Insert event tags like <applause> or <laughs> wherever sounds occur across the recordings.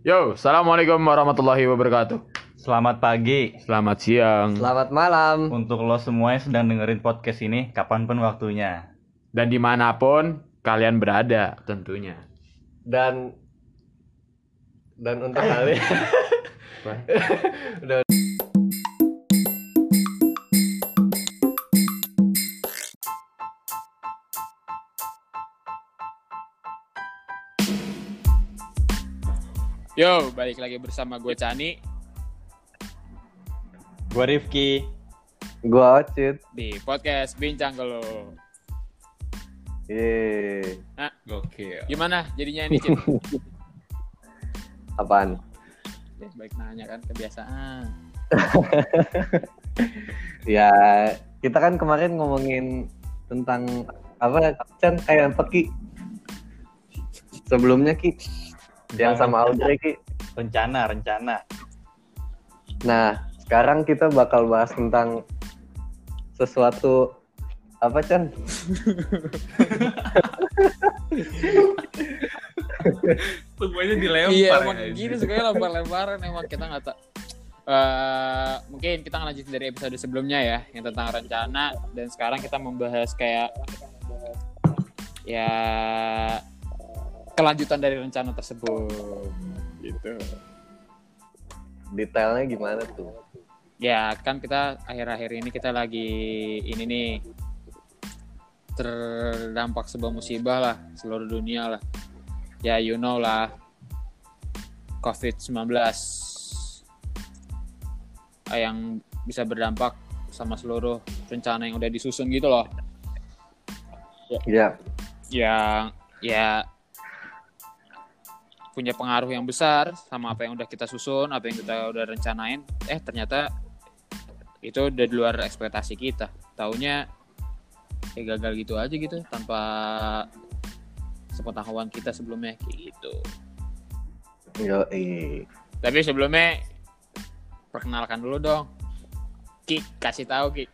Yo, assalamualaikum warahmatullahi wabarakatuh. Selamat pagi Selamat siang Selamat malam. untuk lo semua yang sedang dengerin podcast ini kapan pun waktunya. dan di mana pun kalian berada tentunya. Dan dan untuk <laughs> kalian <laughs> udah Yo, balik lagi bersama gue Cani Gue Rifki. gua Ocit. di podcast Bincang Kalau. Ye. Gokil. Gimana jadinya ini, Cid? <laughs> Apaan? Ya, baik nanya kan, kebiasaan. <laughs> Ya, kita kan kemarin ngomongin tentang apa Chan kayak apa Ki? Sebelumnya Ki yang sama Audrey Ki. Rencana, rencana. Nah, sekarang kita bakal bahas tentang sesuatu apa Chan? <laughs> Semuanya dilempar Iya, ya, emang anjing. gini sekali lempar-lemparan emang kita nggak tak. Eh, mungkin kita ngelanjutin dari episode sebelumnya ya, yang tentang rencana dan sekarang kita membahas kayak ya kelanjutan dari rencana tersebut gitu. Detailnya gimana tuh? Ya kan kita akhir-akhir ini kita lagi ini nih terdampak sebuah musibah lah seluruh dunia lah. Ya you know lah COVID-19 Ah, yang bisa berdampak sama seluruh rencana yang udah disusun gitu loh. Ya, Yang ya punya pengaruh yang besar sama apa yang udah kita susun, apa yang kita udah rencanain. Eh ternyata itu udah di luar ekspektasi kita. Taunya ya gagal gitu aja gitu tanpa sepengetahuan kita sebelumnya kayak gitu. yo eh. Tapi sebelumnya perkenalkan dulu dong. Ki, kasih tahu Ki.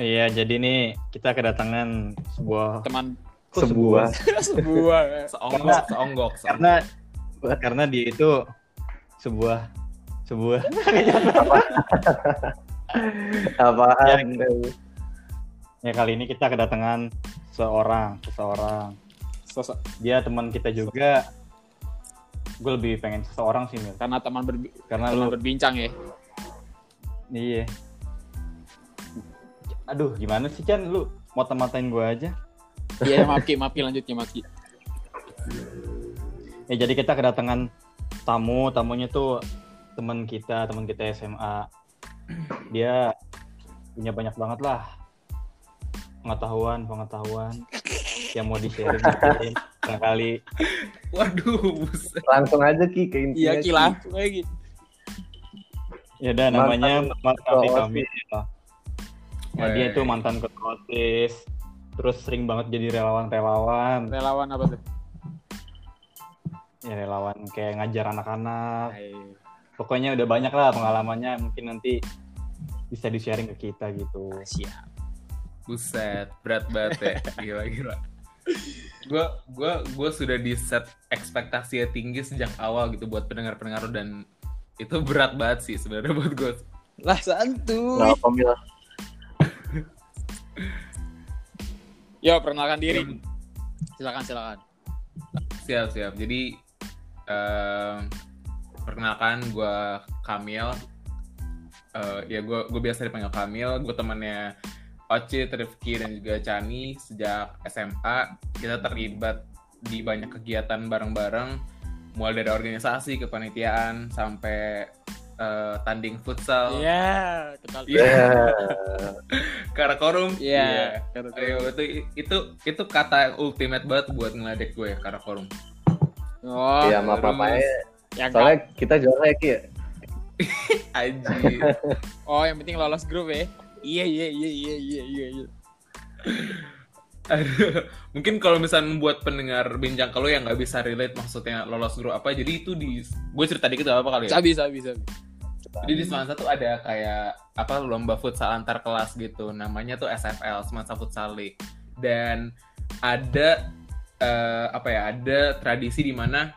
Iya, jadi nih kita kedatangan sebuah Teman Kok Sebuah. sebuah? <laughs> Seonggok, seonggok, seonggok. karena karena dia itu sebuah sebuah. <laughs> Apaan? ya kali ini kita kedatangan seorang seseorang. Sosok dia teman kita juga. Gue lebih pengen seseorang sih Mil. Karena teman berbi- karena teman lu berbincang ya. iya. Aduh gimana sih Chan? Lu mau matain gue aja Iya, maaf Ki, maaf Ki, lanjut Ki, maaf Ki. Ya jadi kita kedatangan tamu, tamunya tuh teman kita, teman kita SMA. Dia punya banyak banget lah pengetahuan, pengetahuan yang mau di-sharing mungkin barangkali. Waduh, buset. Langsung aja Ki ke intinya. Iya Ki, langsung aja Ki. Ya udah namanya Mas Raffi ketua Kamil. Nah, dia itu mantan ketua OSIS, terus sering banget jadi relawan-relawan. Relawan apa tuh? Ya relawan kayak ngajar anak-anak. Hai. Pokoknya udah banyak lah pengalamannya, mungkin nanti bisa di-sharing ke kita gitu. Siap. Buset, berat banget ya. <laughs> Gila, gila. Gue gua, gua sudah di set ekspektasi tinggi sejak awal gitu buat pendengar-pendengar dan itu berat banget sih sebenarnya buat gue. Lah santuy. Nah. <laughs> Yo, perkenalkan diri. Silakan, silakan. Siap, siap. Jadi em, perkenalkan gue Kamil. Eh, ya gue gue biasa dipanggil Kamil. Gue temannya Ocit, Rifki, dan juga Chani sejak SMA. Kita terlibat di banyak kegiatan bareng-bareng, mulai dari organisasi, kepanitiaan, sampai eh, tanding futsal, Iya, kenal. Iya. Ya. karakorum. Iya. <laughs> Ayo, itu itu itu kata ultimate banget buat ngeledek gue karakorum. Oh, Iya, maaf apa ya. yang Soalnya kita juara ya Ki ya. <laughs> Aji. <laughs> Oh, yang penting lolos grup ya. Iya, iya, iya, iya, iya, iya, iya. Mungkin kalau misalnya buat pendengar bincang kalau yang nggak bisa relate maksudnya lolos grup apa jadi itu di gue cerita dikit gak apa kali ya Sabi, sabi, sabi. Jadi di Semansa tuh ada kayak apa lomba futsal antar kelas gitu. Namanya tuh SFL Semansa Futsal League. Dan ada eh, apa ya ada tradisi di mana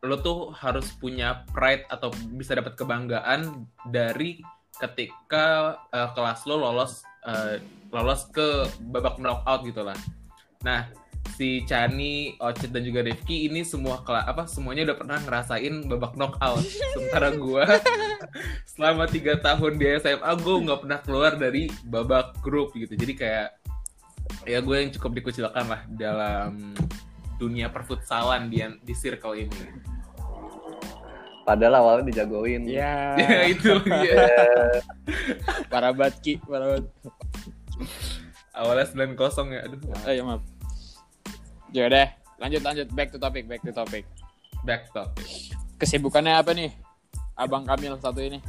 lo tuh harus punya pride atau bisa dapat kebanggaan dari ketika eh, kelas lo lolos eh, lolos ke babak knockout gitu lah. Nah, si Chani, Ocit dan juga Rifki ini semua kela apa semuanya udah pernah ngerasain babak knockout. Sementara gua <laughs> selama tiga tahun di SMA gue nggak pernah keluar dari babak grup gitu. Jadi kayak ya gue yang cukup dikucilkan lah dalam dunia perfutsalan di di circle ini. Padahal awalnya dijagoin. Ya, <laughs> Ya itu ya. <laughs> parah banget Ki, parah banget. Awalnya 9-0 ya. Aduh. Ayo maaf. Ya udah, lanjut lanjut back to topic, back to topic. Back topic. Kesibukannya apa nih? Abang Kamil satu ini.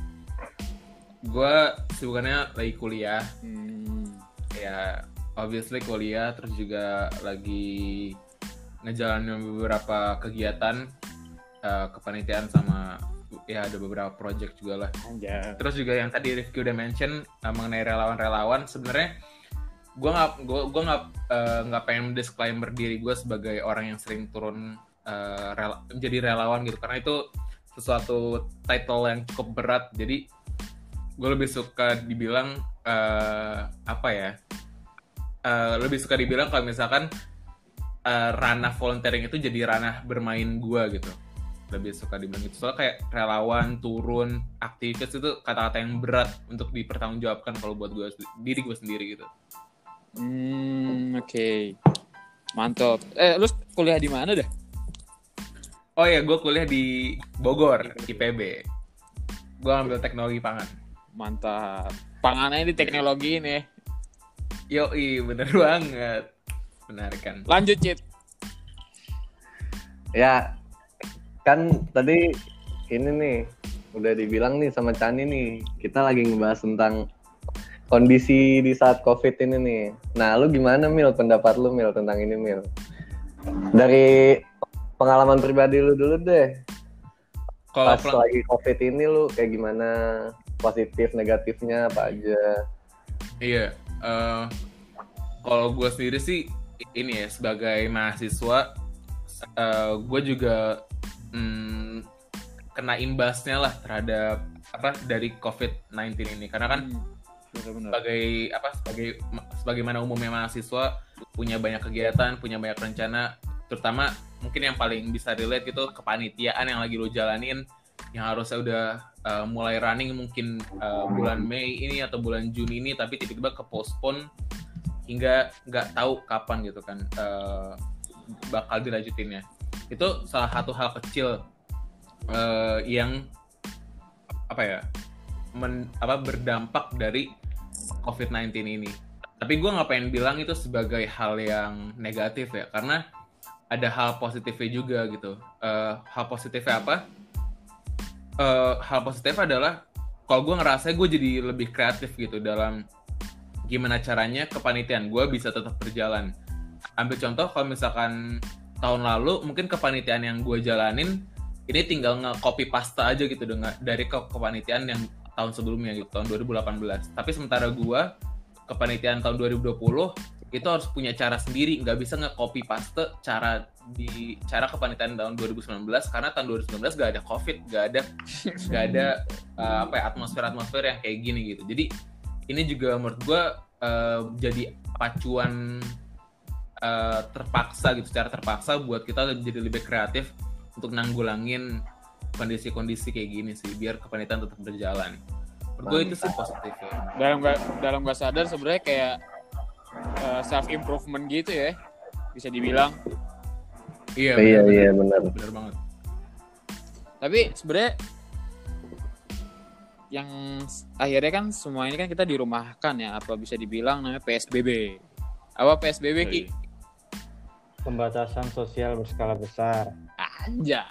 Gue sibukannya lagi kuliah. Hmm. Ya obviously kuliah terus juga lagi ngejalanin beberapa kegiatan eh, kepanitiaan sama ya ada beberapa project juga lah. Anjay. Terus juga yang tadi Rifki udah mention uh, mengenai relawan-relawan, sebenarnya gue nggak gue gue nggak uh, nggak pengen disclaimer diri gue sebagai orang yang sering turun uh, rela- jadi relawan gitu. Karena itu sesuatu title yang cukup berat. Jadi gue lebih suka dibilang uh, apa ya uh, lebih suka dibilang kalau misalkan uh, ranah volunteering itu jadi ranah bermain gue gitu. Lebih suka dibilang gitu. Soalnya kayak relawan turun aktivis itu kata-kata yang berat untuk dipertanggungjawabkan kalau buat gue diri gue sendiri gitu Hmm, oke. Mantap. Eh, lu kuliah di mana dah? oh ya gue kuliah di Bogor IPB gue ambil teknologi pangan Mantap. Pangannya di teknologi ini. yoi bener <laughs> banget benar kan Lanjut, Cit. Ya, kan tadi ini nih udah dibilang nih sama Chani nih, kita lagi ngebahas tentang kondisi di saat COVID ini nih. Nah, lu gimana Mil pendapat lu Mil tentang ini Mil? Dari pengalaman pribadi lu dulu deh. kalau Pas lagi COVID ini lu kayak gimana? Positif, negatifnya apa aja? Iya, eh, kalau gue sendiri sih ini ya sebagai mahasiswa, eh, gue juga mm, kena imbasnya lah terhadap apa dari COVID-19 ini, karena kan Sebagai apa sebagai sebagaimana umumnya mahasiswa punya banyak kegiatan, punya banyak rencana, terutama mungkin yang paling bisa relate gitu kepanitiaan yang lagi lo jalanin yang harusnya udah uh, mulai running mungkin uh, bulan Mei ini atau bulan Juni ini tapi tiba-tiba ke postpone hingga nggak tahu kapan gitu kan uh, bakal dilanjutinnya. Itu salah satu hal kecil uh, yang apa ya men, apa berdampak dari COVID-19 ini. Tapi gue nggak pengen bilang itu sebagai hal yang negatif ya karena ada hal positifnya juga gitu. Eh, hal positifnya apa? Eh, hal positifnya adalah kalau gue ngerasa gue jadi lebih kreatif gitu dalam gimana caranya kepanitiaan gue bisa tetap berjalan. Ambil contoh kalau misalkan tahun lalu mungkin kepanitiaan yang gue jalanin ini tinggal nge-copy pasta aja gitu dengan dari ke kepanitiaan yang tahun sebelumnya gitu tahun 2018 tapi sementara gue kepanitiaan tahun 2020 itu harus punya cara sendiri. Nggak bisa nge-copy paste cara di cara kepanitiaan tahun 2019 karena tahun 2019 gak ada covid gak ada gak ada uh, <laughs> apa ya atmosfer atmosfer yang kayak gini gitu. Jadi ini juga menurut gue uh, jadi pacuan uh, terpaksa gitu secara terpaksa buat kita jadi lebih kreatif untuk nanggulangin kondisi-kondisi kayak gini sih biar kepanitiaan tetap berjalan menurut gue itu sih positif ya Dalam gak, dalam gak sadar sebenarnya kayak self improvement gitu ya. Bisa dibilang. iya Iya bener, iya benar. bener banget Tapi sebenarnya yang akhirnya kan semua ini kan kita dirumahkan ya apa bisa dibilang namanya PSBB. Apa PSBB Ki? Pembatasan sosial berskala besar. Anja.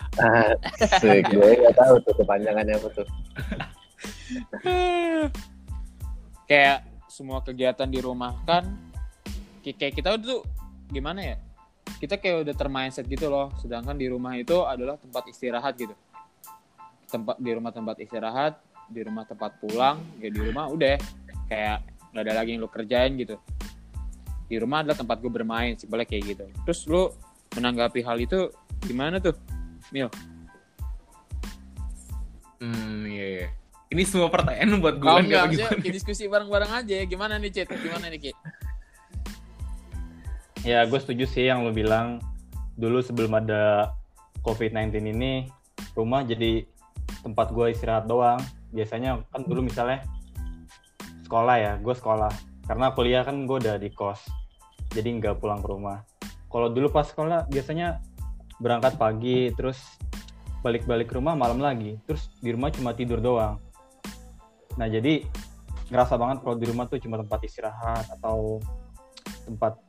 Asik, gue nggak tahu tuh kepanjangannya apa tuh. <laughs> kayak semua kegiatan dirumahkan Ki- kayak kita tuh gimana ya? Kita kayak udah termindset gitu loh. Sedangkan di rumah itu adalah tempat istirahat gitu. Tempat di rumah tempat istirahat di rumah tempat pulang ya di rumah udah. Kayak nggak ada lagi yang lu kerjain gitu. Di rumah adalah tempat gue bermain simpelnya kayak gitu. Terus lu menanggapi hal itu gimana tuh Mil Hmm, iya, iya. Ini semua pertanyaan buat gue oh, kan enggak, maksudnya gimana? diskusi bareng-bareng aja gimana nih Cit gimana nih Ki Ya, gue setuju sih yang lo bilang dulu sebelum ada COVID-19 ini rumah jadi tempat gue istirahat doang. Biasanya kan dulu misalnya sekolah ya, gue sekolah. Karena kuliah kan gue udah di kos, jadi nggak pulang ke rumah. Kalau dulu pas sekolah biasanya berangkat pagi, terus balik-balik ke rumah malam lagi, terus di rumah cuma tidur doang. Nah jadi ngerasa banget kalau di rumah tuh cuma tempat istirahat atau tempat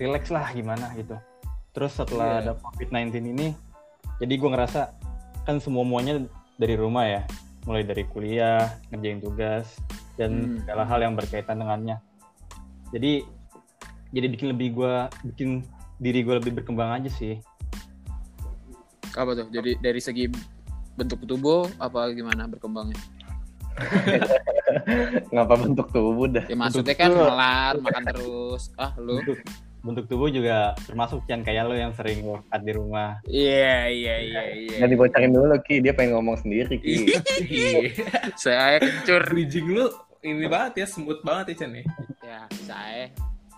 relax lah gimana gitu. Terus setelah Iya. ada COVID-19 ini, jadi gue ngerasa kan semua muanya dari rumah ya, mulai dari kuliah, ngerjain tugas, dan Hmm. segala hal yang berkaitan dengannya. Jadi jadi bikin lebih gue bikin diri gue lebih berkembang aja sih. apa tuh jadi dari segi bentuk tubuh apa gimana berkembangnya <laughs> Ngapa bentuk tubuh dah? ya maksudnya kan tubuh. melar makan terus ah lu Bentuk, bentuk tubuh juga termasuk Cian kayak lo yang sering workout di rumah. iya iya iya iya Nggak dibocorin dulu Ki, dia pengen ngomong sendiri Ki. Iya. <laughs> saya kencur Bridging lu ini banget ya, smooth banget ya Chan ya. ya saya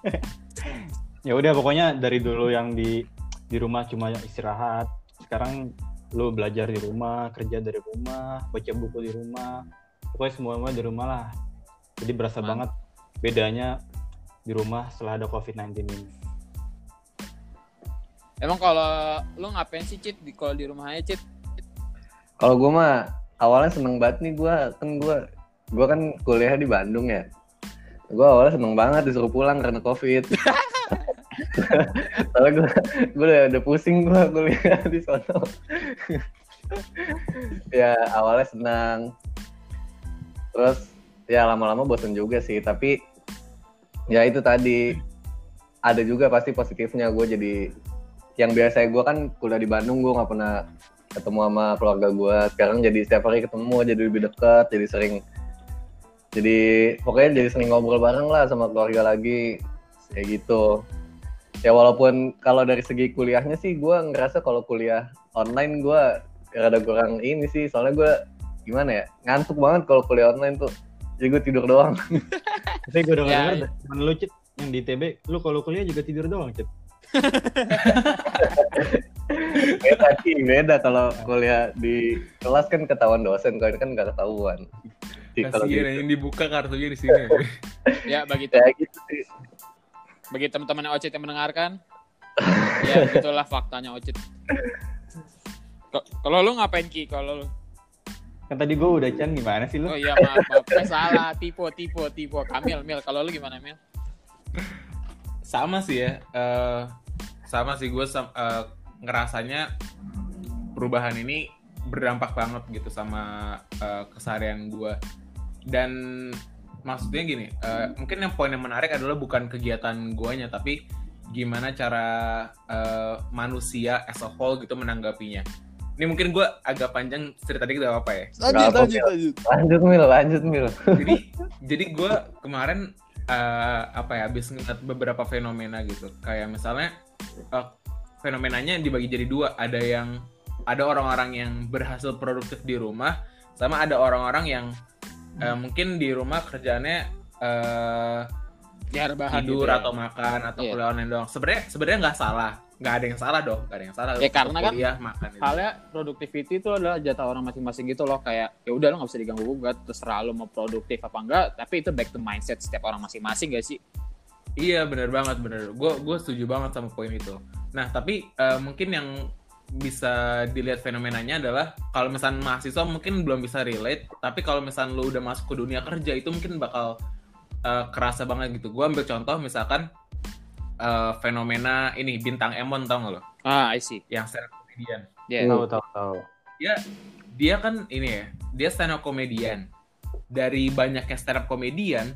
<laughs> ya udah pokoknya dari dulu yang di di rumah cuma istirahat. Sekarang lu belajar di rumah kerja dari rumah baca buku di rumah. Pokoknya semua di rumah lah. Jadi berasa Mantap. banget bedanya di rumah setelah ada covid 19 ini. Emang kalau lu ngapain sih Cit di kalau di rumah aja Cit Kalau gue mah awalnya seneng banget nih gue kan gue gue kan kuliah di Bandung ya. Gue awalnya seneng banget disuruh pulang karena covid. <laughs> Soalnya gue udah, pusing gue kuliah di sono. ya awalnya senang. Terus ya lama-lama bosen juga sih. Tapi ya itu tadi ada juga pasti positifnya gue jadi yang biasa gue kan kuliah di Bandung gue nggak pernah ketemu sama keluarga gue sekarang jadi setiap hari ketemu jadi lebih dekat jadi sering jadi pokoknya jadi sering ngobrol bareng lah sama keluarga lagi kayak gitu ya walaupun kalau dari segi kuliahnya sih gue ngerasa kalau kuliah online gue rada kurang ini sih. Soalnya gue gimana ya ngantuk banget kalau kuliah online tuh. Jadi gue tidur doang. <laughs> Tapi gue denger Ya, denger temen lu Cit yang di TB lu kalau kuliah juga tidur doang Cit. <laughs> Beda sih beda. Kalau kuliah di kelas kan ketahuan dosen kalau ini kan nggak ketahuan. Jadi kalau Kasihan gitu. yang dibuka kartunya di sini. <laughs> ya bagi ya gitu sih bagi teman-teman Ocit yang mendengarkan <laughs> ya itulah faktanya Ocit. Kalau lu ngapain Ki? Kalau lu kan tadi gue udah Chan gimana sih lu? Oh iya maaf, maaf. Eh, salah. Tipe tipe tipe Kamil Mil kalau lu gimana Mil? Sama sih ya eh, sama sih gue ngerasanya perubahan ini berdampak banget gitu sama eh, keseharian gue dan maksudnya gini eh, mungkin yang poin yang menarik adalah bukan kegiatan guanya tapi gimana cara eh, manusia as a whole gitu menanggapinya. Ini mungkin gue agak panjang cerita dikit gak apa ya? Lanjut, lanjut, lanjut. Lanjut mil lanjut mil. Jadi <laughs> jadi gue kemarin eh, apa ya habis ngeliat beberapa fenomena gitu. Kayak misalnya eh, fenomenanya dibagi jadi dua. Ada yang ada orang-orang yang berhasil produktif di rumah sama ada orang-orang yang eh, mungkin di rumah kerjaannya eh, ya tidur gitu ya. atau makan atau Iya. kuliah online doang sebenarnya sebenarnya nggak salah nggak ada yang salah dong nggak ada yang salah Ya, karena kan makan itu. halnya productivity itu adalah jatah orang masing-masing gitu loh kayak ya udah lo nggak bisa diganggu gugat terserah lo mau produktif apa enggak tapi itu back to mindset setiap orang masing-masing gak sih Iya bener banget bener. Gue gue setuju banget sama poin itu. Nah tapi eh, mungkin yang bisa dilihat fenomenanya adalah kalau misalnya mahasiswa mungkin belum bisa relate, tapi kalau misalnya lu udah masuk ke dunia kerja itu mungkin bakal eh, kerasa banget gitu. Gue ambil contoh misalkan eh, fenomena ini bintang Emon tau gak lo? ah I see Yang stand up comedian. ya tahu tahu tahu Dia kan ini ya, dia stand up comedian. Dari banyaknya stand up comedian,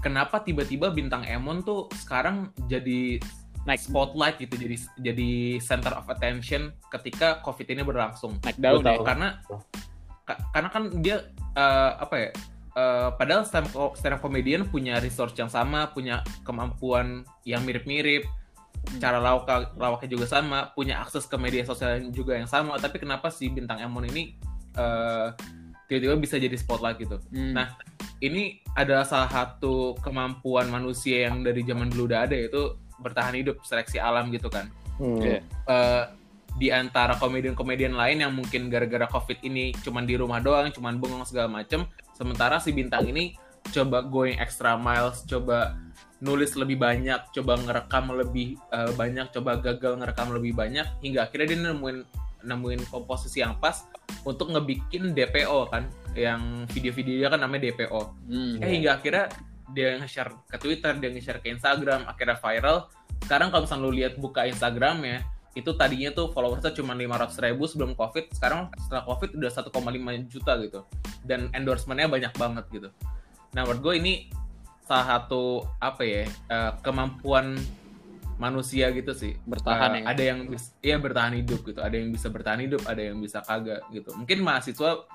kenapa tiba-tiba bintang Emon tuh sekarang jadi naik spotlight gitu jadi jadi center of attention ketika covid ini berlangsung naik daun ya karena ka- karena kan dia eh, apa ya eh, padahal stand up, stand up comedian punya resource yang sama punya kemampuan yang mirip-mirip cara lawak lawaknya juga sama, punya akses ke media sosial juga yang sama, tapi kenapa si bintang Emon ini eh, tiba-tiba bisa jadi spotlight gitu? Hmm. Nah, ini adalah salah satu kemampuan manusia yang dari zaman dulu udah ada yaitu bertahan hidup seleksi alam gitu kan. Hmm. Iya. Eh, di antara komedian-komedian lain yang mungkin gara-gara covid ini cuman di rumah doang, cuman bengong segala macem, sementara si bintang ini coba going extra miles, coba nulis lebih banyak, coba ngerekam lebih eh, banyak, coba gagal ngerekam lebih banyak, hingga akhirnya dia nemuin nemuin komposisi yang pas untuk ngebikin DPO kan, yang video-video dia kan namanya DPO. Hmm. Eh hingga akhirnya dia nge-share ke Twitter, dia nge-share ke Instagram, akhirnya viral. Sekarang kalau misalnya lu lihat buka Instagramnya, itu tadinya tuh followersnya cuma 500 ribu sebelum COVID, sekarang setelah COVID udah 1,5 juta gitu. Dan endorsementnya banyak banget gitu. Nah menurut gue ini salah satu apa ya eh, kemampuan manusia gitu sih Bertahan Eh, ya. ada yang bisa iya bertahan hidup gitu ada yang bisa bertahan hidup ada yang bisa kagak gitu mungkin mahasiswa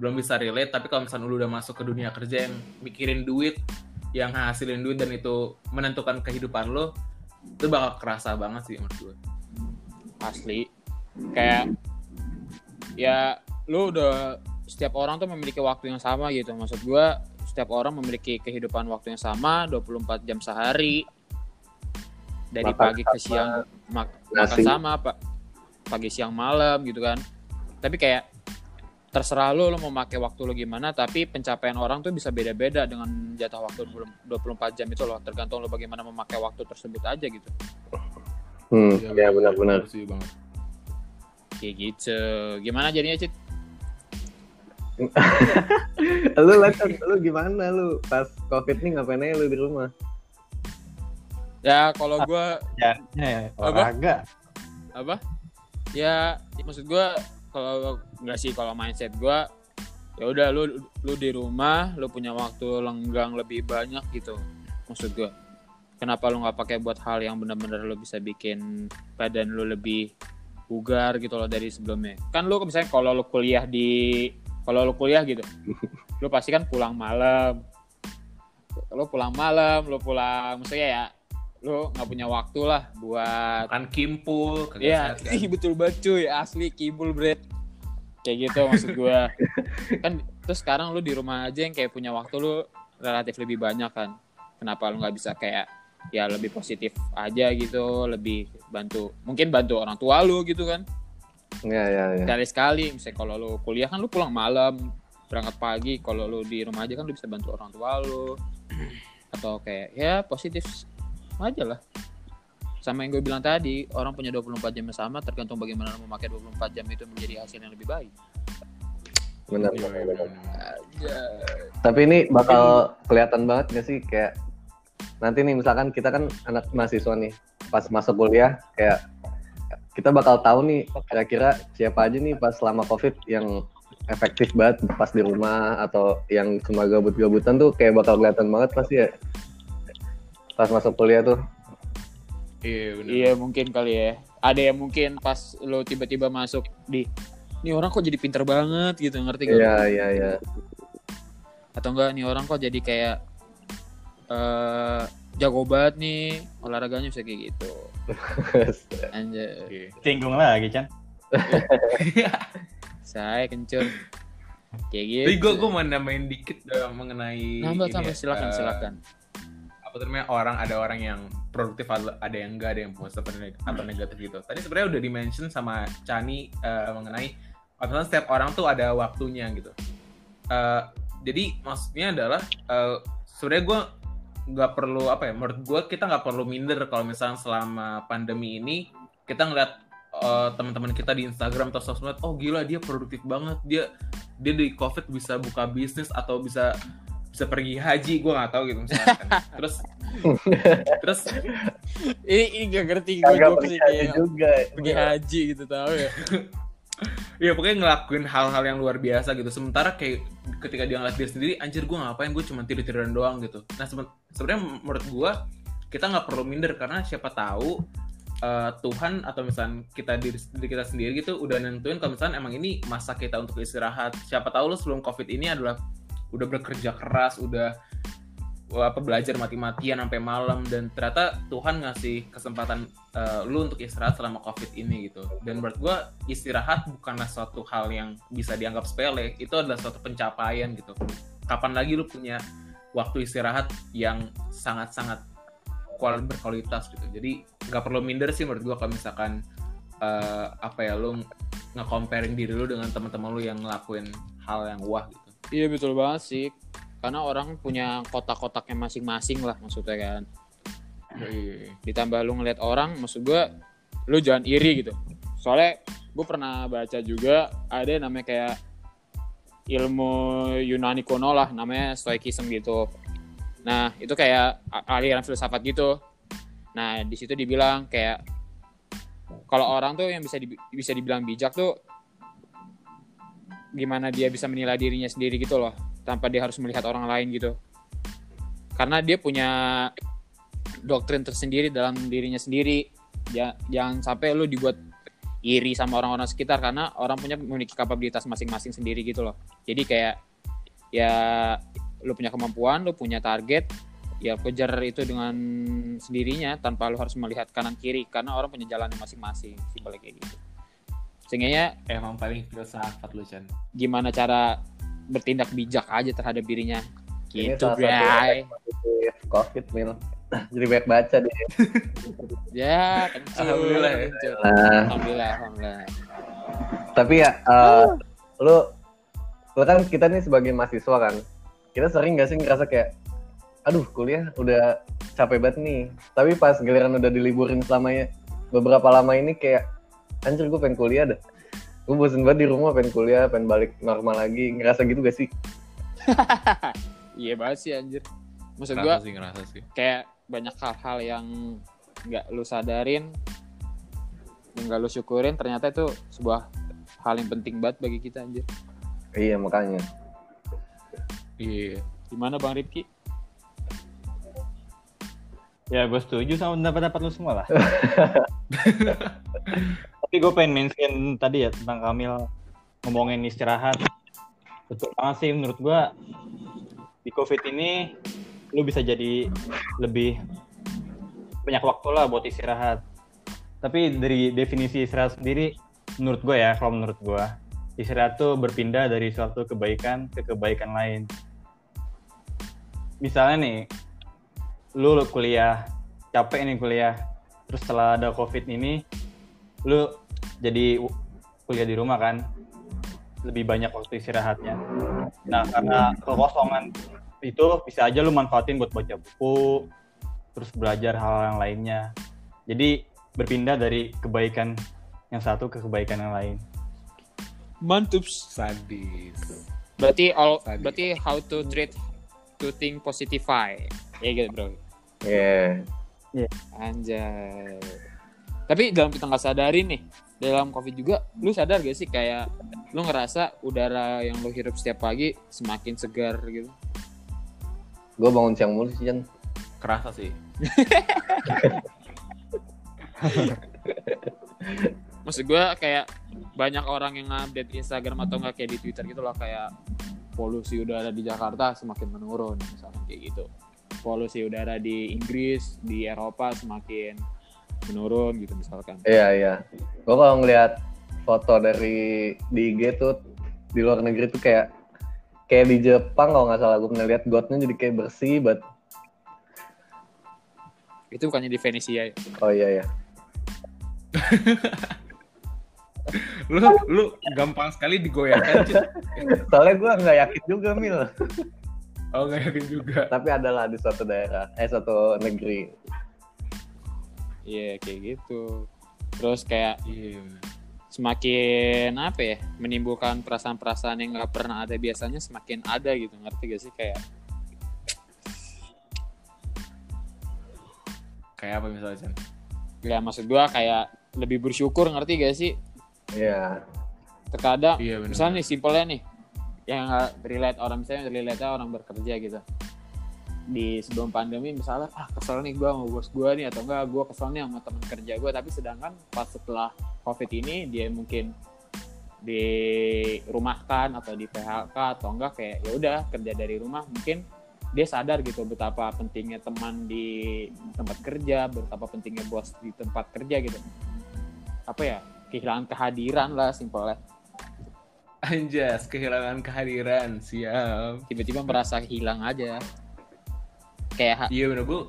belum bisa relate tapi kalau misalnya lu udah masuk ke dunia kerja yang mikirin duit yang hasilin duit dan itu menentukan kehidupan lo itu bakal kerasa banget sih menurut gue. Asli. Kayak ya lu udah setiap orang tuh memiliki waktu yang sama gitu. Maksud gua setiap orang memiliki kehidupan waktu yang sama 24 jam sehari. Dari Makan pagi ke siang mak- makan nasi. sama pak pagi siang malam gitu kan. Tapi kayak terserah lu lu mau pakai waktu lu gimana tapi pencapaian orang tuh bisa beda-beda dengan jatah waktu 24 jam itu loh tergantung lu bagaimana memakai waktu tersebut aja gitu Hmm, Iya, ya benar-benar. Setuju banget. kayak gitu gimana jadinya Cit? <laughs> lu Lacon, lu gimana lu pas covid nih ngapain aja lu di rumah? Ya kalau gua Jadinya ya, olahraga. apa? Ya maksud gua kalau nggak sih kalau mindset gua ya udah lu lu di rumah lu punya waktu lenggang lebih banyak gitu maksud gua. Kenapa lu nggak pakai buat hal yang benar-benar lu bisa bikin badan lu lebih bugar gitu loh dari sebelumnya? Kan lu misalnya kalau lu kuliah di kalau lu kuliah gitu <laughs> lu pasti kan pulang malam. Lu pulang malam lu pulang maksudnya ya lu nggak punya waktu lah buat Makan kimpul, Iya, kan? <laughs> ih, betul banget cuy, asli kibul bread. Kayak gitu maksud gua. <laughs> kan terus sekarang lu di rumah aja yang kayak punya waktu lu relatif lebih banyak kan. Kenapa lu nggak bisa kayak ya lebih positif aja gitu, lebih bantu mungkin bantu orang tua lu gitu kan. Ya ya ya. Sekali-sekali misalnya kalau lu kuliah kan lu pulang malam, berangkat pagi, kalau lu di rumah aja kan lu bisa bantu orang tua lu. Atau kayak ya positif aja lah sama yang gue bilang tadi orang punya 24 jam yang sama tergantung bagaimana memakai 24 jam itu menjadi hasil yang lebih baik Benar. Iya, benar, benar. benar. aja Tapi ini bakal kelihatan banget gak sih kayak nanti nih misalkan kita kan anak mahasiswa nih pas masuk kuliah kayak kita bakal tahu nih kira-kira siapa aja nih pas selama covid yang efektif banget pas di rumah atau yang cuma gabut-gabutan tuh kayak bakal kelihatan banget pasti ya pas masuk kuliah tuh. Iya benar. iya mungkin kali ya. Ada yang mungkin pas lo tiba-tiba masuk di ini orang kok jadi pinter banget gitu ngerti gak? iya iya iya. Atau enggak nih orang kok jadi kayak eh jago banget nih olahraganya bisa kayak gitu. <laughs> Anjay. Oke. Tinggung lagi, Chan. <laughs> saya kencur. Kayak gitu Tapi gue gue mau nambahin dikit eh, mengenai nambah ini tambah ya, silakan eh, silakan apa namanya orang ada orang yang produktif ada yang enggak ada yang positif atau atau negatif gitu. Tadi sebenarnya udah dimention sama Chani eh, mengenai misalnya setiap orang tuh ada waktunya gitu. Eh, jadi maksudnya adalah eh, sebenarnya gue nggak perlu apa ya menurut gue kita nggak perlu minder kalau misalnya selama pandemi ini kita ngeliat eh, teman-teman kita di Instagram atau sosmed oh gila dia produktif banget dia dia di covid bisa buka bisnis atau bisa bisa pergi haji gue nggak tahu gitu misalkan <laughs> terus terus ini ini gak ngerti gue sih percaya kayak juga. pergi haji gitu tau ya? <laughs> Ya pokoknya ngelakuin hal-hal yang luar biasa gitu. Sementara kayak ketika dia ngeliat diri sendiri anjir gue ngapain? Gue cuma tidur tiduran doang gitu. Nah seben- sebenarnya menurut gue kita nggak perlu minder karena siapa tahu eh, Tuhan atau misalnya kita diri, diri kita sendiri gitu udah nentuin kalau misalnya emang ini masa kita untuk istirahat. Siapa tahu lo sebelum covid ini adalah udah bekerja keras udah apa belajar mati-matian sampai malam dan ternyata Tuhan ngasih kesempatan eh, lu untuk istirahat selama covid ini gitu. Dan menurut gua istirahat bukanlah suatu hal yang bisa dianggap sepele itu adalah suatu pencapaian gitu. Kapan lagi lu punya waktu istirahat yang sangat-sangat kual berkualitas gitu. Jadi nggak perlu minder sih menurut gua kalau misalkan eh, apa ya lu nge-comparing diri lu dengan teman-teman lu yang ngelakuin hal yang wah gitu Iya betul banget sih. Karena orang punya kotak-kotaknya masing-masing lah maksudnya kan. Yoi. Ditambah lu ngeliat orang, maksud gua lu jangan iri gitu. Soalnya gue pernah baca juga ada yang namanya kayak ilmu Yunani kuno lah, namanya Stoicism gitu. Nah itu kayak aliran filsafat gitu. Nah di situ dibilang kayak kalau orang tuh yang bisa di- bisa dibilang bijak tuh gimana dia bisa menilai dirinya sendiri gitu loh tanpa dia harus melihat orang lain gitu. Karena dia punya doktrin tersendiri dalam dirinya sendiri. Ja- jangan sampai lu dibuat iri sama orang-orang sekitar karena orang punya memiliki kapabilitas masing-masing sendiri gitu loh. Jadi kayak ya lu punya kemampuan lu punya target ya kejar itu dengan sendirinya tanpa lu harus melihat kanan kiri karena orang punya jalannya masing-masing simpelnya kayak gitu sehingga emang paling filsafat lu Chan. gimana cara bertindak bijak aja terhadap dirinya. Ini gitu salah satu bray. efek positif covid mil. <laughs> Jadi banyak baca deh. Ya kencur Alhamdulillah ya. kencur. nah. Alhamdulillah alhamdulillah. Tapi ya eh, lu lu kan kita nih sebagai mahasiswa kan kita sering gak sih ngerasa kayak aduh kuliah udah capek banget nih. Tapi pas giliran udah diliburin selamanya beberapa lama ini kayak anjir gue pengen kuliah dah gue bosen banget di rumah pengen kuliah pengen balik normal lagi. Ngerasa gitu gak sih? <laughs> Iya banget sih anjir. Maksud gua ngerasa sih ngerasa sih? kayak banyak hal-hal yang nggak lu sadarin nggak lu syukurin ternyata itu sebuah hal yang penting banget bagi kita anjir. Iya makanya. Iya. Gimana bang Rifki? Ya gue setuju sama pendapat-pendapat lu semua lah. <laughs> Tapi gue pengen mention tadi ya tentang Kamil ngomongin istirahat. Betul banget sih menurut gue di COVID ini lu bisa jadi lebih banyak waktu lah buat istirahat. Tapi dari definisi istirahat sendiri menurut gue ya kalau menurut gue istirahat tuh berpindah dari suatu kebaikan ke kebaikan lain. Misalnya nih, lu, lu kuliah capek nih kuliah terus setelah ada covid ini lu jadi kuliah di rumah kan lebih banyak waktu istirahatnya nah karena kekosongan itu bisa aja lu manfaatin buat baca buku terus belajar hal yang lainnya jadi berpindah dari kebaikan yang satu ke kebaikan yang lain mantap sadis berarti all Tadi. berarti how to treat to think positify ya gitu bro Iya. Anjay. Tapi dalam kita nggak sadarin nih, dalam COVID juga, lu sadar gak sih kayak lu ngerasa udara yang lu hirup setiap pagi semakin segar gitu? gue bangun siang mulu sih Jan kerasa sih <laughs> Maksud gue kayak banyak orang yang update Instagram atau nggak kayak di Twitter gitu loh kayak polusi udara di Jakarta semakin menurun misalnya kayak gitu. Polusi udara di Inggris, di Eropa semakin menurun gitu misalkan. iya iya. Gue kalau ngeliat foto dari di IG tuh di luar negeri tuh kayak kayak di Jepang kalau nggak salah. Gue pernah lihat gotnya jadi kayak bersih banget Itu bukannya di Venesia ya? oh iya iya. <laughs> Lu lu gampang sekali digoyahkan soalnya gue nggak yakin juga mil. Oh nggak yakin juga. Tapi adalah di suatu daerah eh suatu negeri Iya kayak gitu. Terus kayak iya. semakin apa ya menimbulkan perasaan-perasaan yang nggak pernah ada biasanya semakin ada gitu. Ngerti gak sih? Kayak kayak apa misalnya ya maksud gua kayak lebih bersyukur ngerti gak sih? Iya. Terkadang iya benar misalnya nih simpelnya nih yang nggak relate orang misalnya relate orang bekerja gitu di sebelum pandemi misalnya ah kesel nih gua sama bos gua nih atau enggak gua kesel nih sama teman kerja gua tapi sedangkan pas setelah covid ini dia mungkin dirumahkan atau di PHK atau enggak kayak ya udah kerja dari rumah mungkin dia sadar gitu betapa pentingnya teman di tempat kerja betapa pentingnya bos di tempat kerja gitu apa ya kehilangan kehadiran lah simpelnya Anjas, kehilangan kehadiran. Siap. tiba-tiba merasa hilang aja kayak Iya bener, gue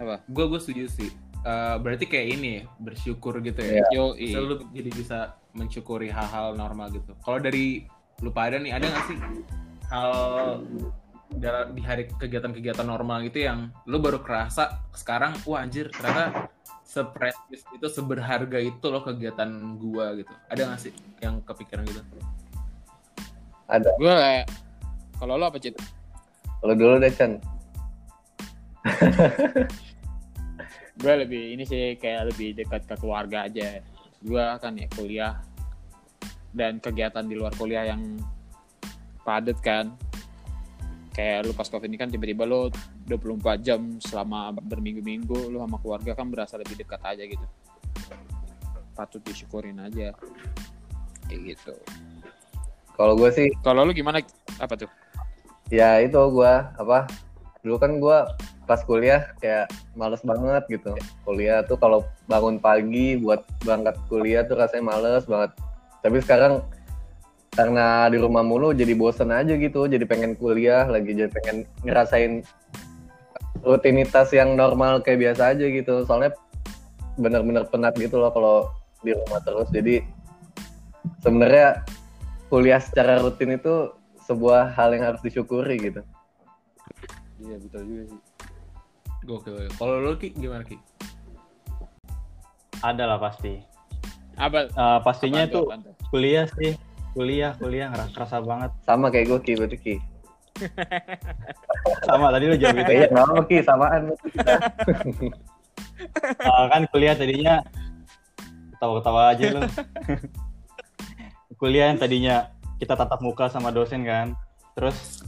apa gue gue setuju sih. Eh, berarti kayak ini ya, bersyukur gitu ya. yo Bisa lu jadi bisa mensyukuri hal-hal normal gitu. Kalau dari lu pada nih ada nggak sih hal dalam di hari kegiatan-kegiatan normal gitu yang lu baru kerasa sekarang wah anjir ternyata seprestis itu seberharga itu loh kegiatan gua gitu. Ada nggak sih yang kepikiran gitu? Ada. gue kayak kalau lo apa cit Kalau dulu deh Chan. Gue lebih ini sih kayak lebih dekat ke keluarga aja. Gue kan ya kuliah dan kegiatan di luar kuliah yang padat kan. Kayak lu pas covid ini kan tiba-tiba lu 24 jam selama berminggu-minggu lu sama keluarga kan berasa lebih dekat aja gitu. Patut disyukurin aja. Kayak gitu. Kalau gue sih kalau lu gimana? Apa tuh? Ya itu gua apa dulu kan gua pas kuliah kayak males banget gitu. Kuliah tuh kalau bangun pagi buat berangkat kuliah tuh rasanya males banget. Tapi sekarang karena di rumah mulu jadi bosen aja gitu jadi pengen kuliah lagi jadi pengen ngerasain rutinitas yang normal kayak biasa aja gitu. Soalnya bener-bener penat gitu loh kalau di rumah terus. Jadi sebenarnya kuliah secara rutin itu sebuah hal yang harus disyukuri gitu Iya betul juga sih. Gokil. Kalau lu Ki gimana Ki? Ada lah pasti. apa Eh, pastinya Apaan tuh tuh? kuliah sih. Kuliah, kuliah ngerasa kerasa banget. sama kayak gue Ki berarti Ki <laughs> Sama tadi lu jawab itu. Iya, nggak apa Ki, samaan. <laughs> Eh, kan kuliah tadinya ketawa-ketawa aja lu. <laughs> kuliah yang tadinya kita tatap muka sama dosen kan. Terus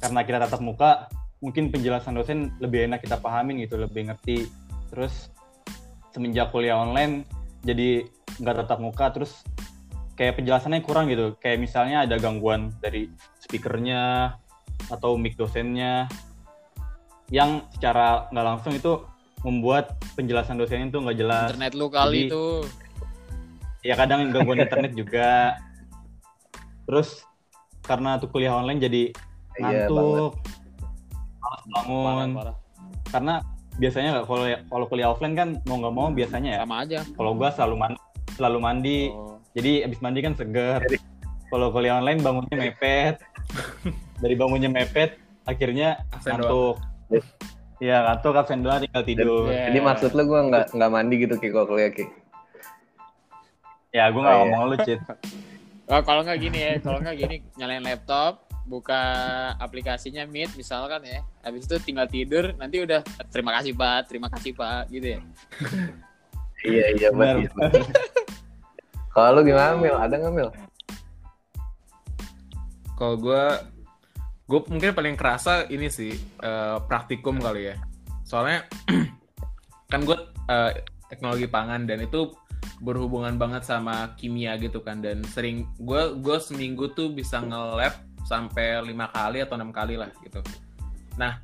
karena kita tatap muka, mungkin penjelasan dosen lebih enak kita pahamin gitu, lebih ngerti. Terus semenjak kuliah online jadi nggak tatap muka terus kayak penjelasannya kurang gitu. Kayak misalnya ada gangguan dari speakernya atau mic dosennya yang secara nggak langsung itu membuat penjelasan dosennya itu nggak jelas. internet lu kali Jadi- tuh Ya kadang gangguan <laughs> internet juga. Terus karena tuh kuliah online jadi Iya, ngantuk, malas bangun. parah parah Karena biasanya nggak kalau kalau kuliah offline kan mau nggak mau biasanya ya. sama aja Kalau gua selalu mandi, selalu mandi. oh. Jadi abis mandi kan seger. Kalau kuliah online bangunnya mepet. <laughs> Dari bangunnya mepet, akhirnya Absen ngantuk. Iya ngantuk absen doang tinggal tidur. Iya. Jadi maksud lu gue nggak nggak mandi gitu Ki kalau kuliah Ki? Ya gue nggak Oh, iya. ngomong lu Cit. <laughs> Oh, kalau nggak gini ya, kalau nggak gini nyalain laptop, buka aplikasinya Meet misalkan ya. Habis itu tinggal tidur, nanti udah terima kasih Pak, terima kasih Pak gitu ya. Iya iya Benar. betul. Kalau lu gimana Mil? Ada nggak Mil? Kalau gue, gue mungkin paling kerasa ini sih eh, praktikum kali ya. Soalnya <clears throat> kan gue eh, teknologi pangan dan itu berhubungan banget sama kimia gitu kan dan sering gue gue seminggu tuh bisa nge-lab sampai lima kali atau enam kali lah gitu. Nah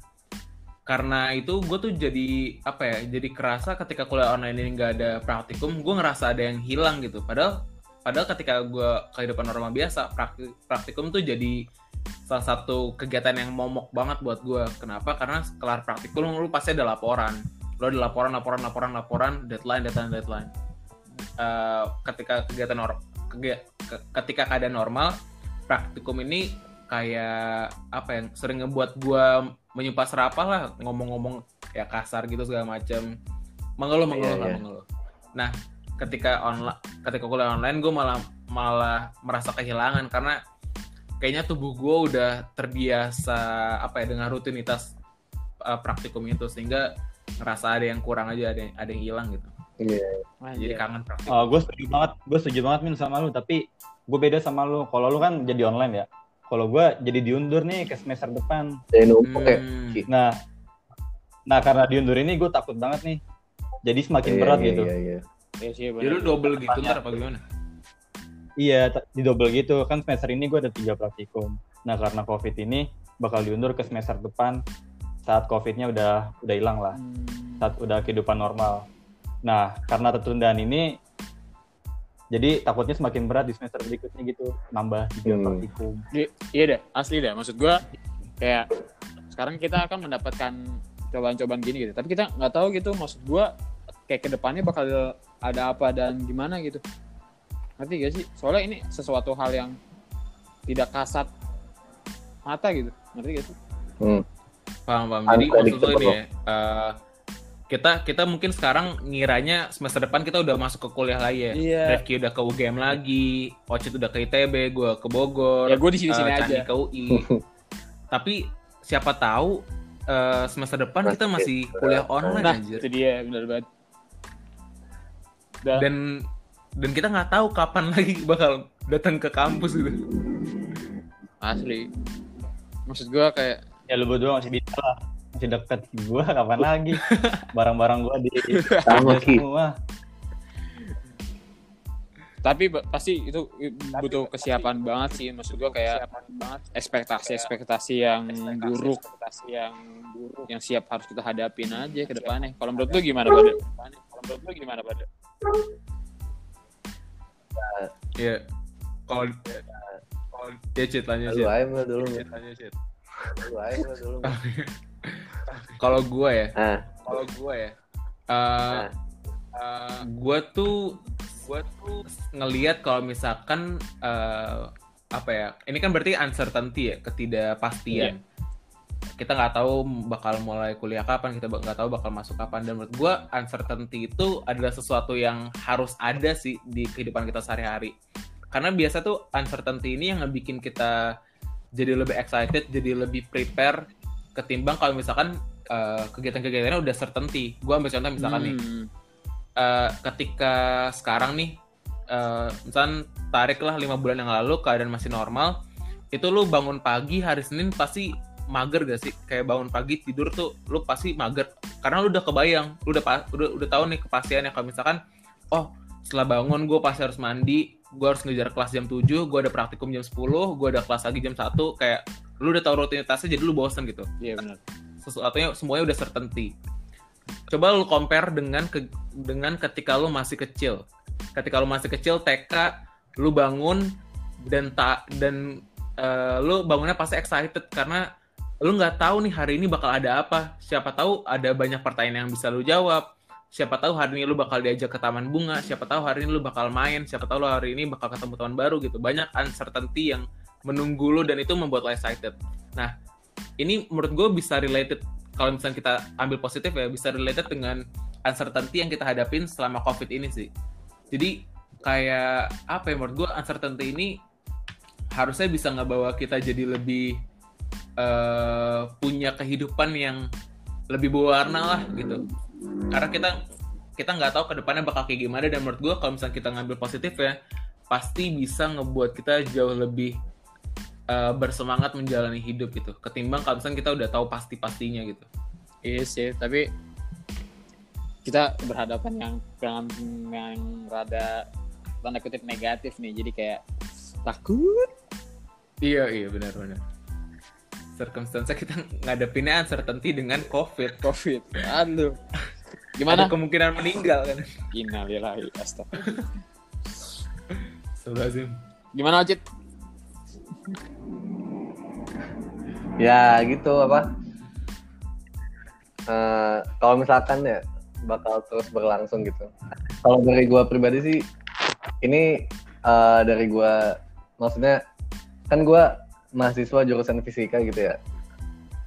karena itu gue tuh jadi apa ya jadi kerasa ketika kuliah online ini nggak ada praktikum gue ngerasa ada yang hilang gitu. Padahal padahal ketika gue kehidupan normal biasa prakti- praktikum tuh jadi salah satu kegiatan yang momok banget buat gue kenapa? Karena kelar praktikum lu pasti ada laporan. Lu ada laporan laporan laporan laporan deadline deadline deadline. Eh, ketika kegiatan nor- kegi- ke- ketika keadaan normal praktikum ini kayak apa yang sering ngebuat gue menyumpah serapah lah ngomong-ngomong ya kasar gitu segala macam mengeluh mengeluh Iya, lah iya. mengeluh nah ketika online ketika kuliah online gue malah malah merasa kehilangan karena kayaknya tubuh gue udah terbiasa apa ya dengan rutinitas uh, praktikum itu sehingga ngerasa ada yang kurang aja ada yang, ada yang hilang gitu Iya. jadi kangen praktikum Oh, gue setuju banget, gue setuju banget min sama lu. Tapi gue beda sama lu. Kalau lu kan jadi online ya. Kalau gue jadi diundur nih ke semester depan. Jadi numpuk. Hmm, Nah, nah karena diundur ini gue takut banget nih. Jadi semakin Iya, berat iya, gitu. Iya, iya. Iya sih jadi lu double gitu ntar apa gimana Iya, di double gitu. Kan semester ini gue ada tiga praktikum. Nah, karena COVID ini bakal diundur ke semester depan. saat COVID-nya udah udah hilang lah, saat udah kehidupan normal. Nah, karena tertundaan ini, jadi takutnya semakin berat di semester berikutnya gitu, nambah tiga Hmm. praktikum. I- iya deh, asli deh. Maksud gua kayak sekarang kita akan mendapatkan cobaan-cobaan gini gitu. Tapi kita nggak tahu gitu. Maksud gua kayak ke depannya bakal ada apa dan gimana gitu. Ngerti gak sih? Soalnya ini sesuatu hal yang tidak kasat mata gitu. Ngerti gak sih? Hmm. Paham paham. Jadi maksud lo ini ya. eh, kita kita mungkin sekarang ngiranya semester depan kita udah masuk ke kuliah lagi ya. Iya. Rifki udah ke UGM lagi, Ocit udah ke ITB, gue ke Bogor, Ya gue di sini-sini Candi aja. ke UI. <laughs> Tapi siapa tahu eh, semester depan kita masih kuliah online Nah, anjir. itu dia benar banget. Dan, Dan dan kita nggak tahu kapan lagi bakal datang ke kampus gitu. asli. Maksud gua kayak Ya lu berdua masih bisa lah, masih deket gua kapan lagi? <laughs> Barang-barang gua di <laughs> Sama, semua. tapi pasti itu butuh kesiapan banget sih maksud gua kayak ekspektasi ekspektasi yang buruk yang buruk yang siap harus kita hadapin aja ke depannya kalau menurut lu gimana pada kalau menurut lu gimana pada Iya. Kalau kalau ya Cit tanya Cit. dulu. Cit, tanya dulu. Kalau gue ya, Ah, kalau gue ya, eh eh, gue tuh gue tuh ngelihat kalau misalkan eh, apa ya, ini kan berarti uncertainty ya, ketidakpastian. Kita nggak tahu bakal mulai kuliah kapan, kita nggak tahu bakal masuk kapan. Dan menurut gue uncertainty itu adalah sesuatu yang harus ada sih di kehidupan kita sehari-hari. Karena biasa tuh uncertainty ini yang ngebikin kita jadi lebih excited, jadi lebih prepare ketimbang kalau misalkan eh, kegiatan-kegiatannya udah certainty. Gue ambil contoh misalkan nih, Hmm, eh, ketika sekarang nih, eh, misalkan tariklah lima bulan yang lalu keadaan masih normal, itu lu bangun pagi hari Senin pasti mager gak sih? Kayak bangun pagi tidur tuh lu pasti mager karena lu udah kebayang, lu udah udah udah tahu nih kepastiannya kalau misalkan oh setelah bangun gue pasti harus mandi, gue harus ngejar kelas jam 7, gue ada praktikum jam 10, gue ada kelas lagi jam 1, kayak lu udah tahu rutinitasnya jadi lu bosen gitu iya benar sesuatunya semuanya udah certainty. Coba lu compare dengan ke, dengan ketika lu masih kecil. Ketika lu masih kecil TK, lu bangun dan tak dan eh, lu bangunnya pasti excited karena lu nggak tahu nih hari ini bakal ada apa. Siapa tahu ada banyak pertanyaan yang bisa lu jawab. Siapa tahu hari ini lu bakal diajak ke taman bunga. Siapa tahu hari ini lu bakal main. Siapa tahu lu hari ini bakal ketemu teman baru gitu. Banyak uncertainty yang menunggu lu dan itu membuat lu excited. Nah, ini menurut gue bisa related kalau misalnya kita ambil positif ya bisa related dengan uncertainty yang kita hadapin selama covid ini sih jadi kayak apa ya menurut gue uncertainty ini harusnya bisa ngebawa kita jadi lebih eh, punya kehidupan yang lebih berwarna lah gitu karena kita kita nggak tahu ke depannya bakal kayak gimana dan menurut gue kalau misalnya kita ngambil positif ya pasti bisa ngebuat kita jauh lebih eh, bersemangat menjalani hidup gitu. Ketimbang kalau misalnya kita udah tahu pasti pastinya gitu. Iya sih tapi kita berhadapan yang dengan yang rada tanda kutip negatif nih. Jadi kayak takut. Iya iya benar benar. Circumstance kita ngadepinnya uncertainty dengan covid. Covid. Aduh ada gimana kemungkinan meninggal kan Innalillahi astagfirullah. Astagfirullahaladzim. Gimana Ocit? ya gitu apa Eh, kalau misalkan ya bakal terus berlangsung gitu kalau dari gua pribadi sih ini eh, dari gua maksudnya kan gua mahasiswa jurusan fisika gitu ya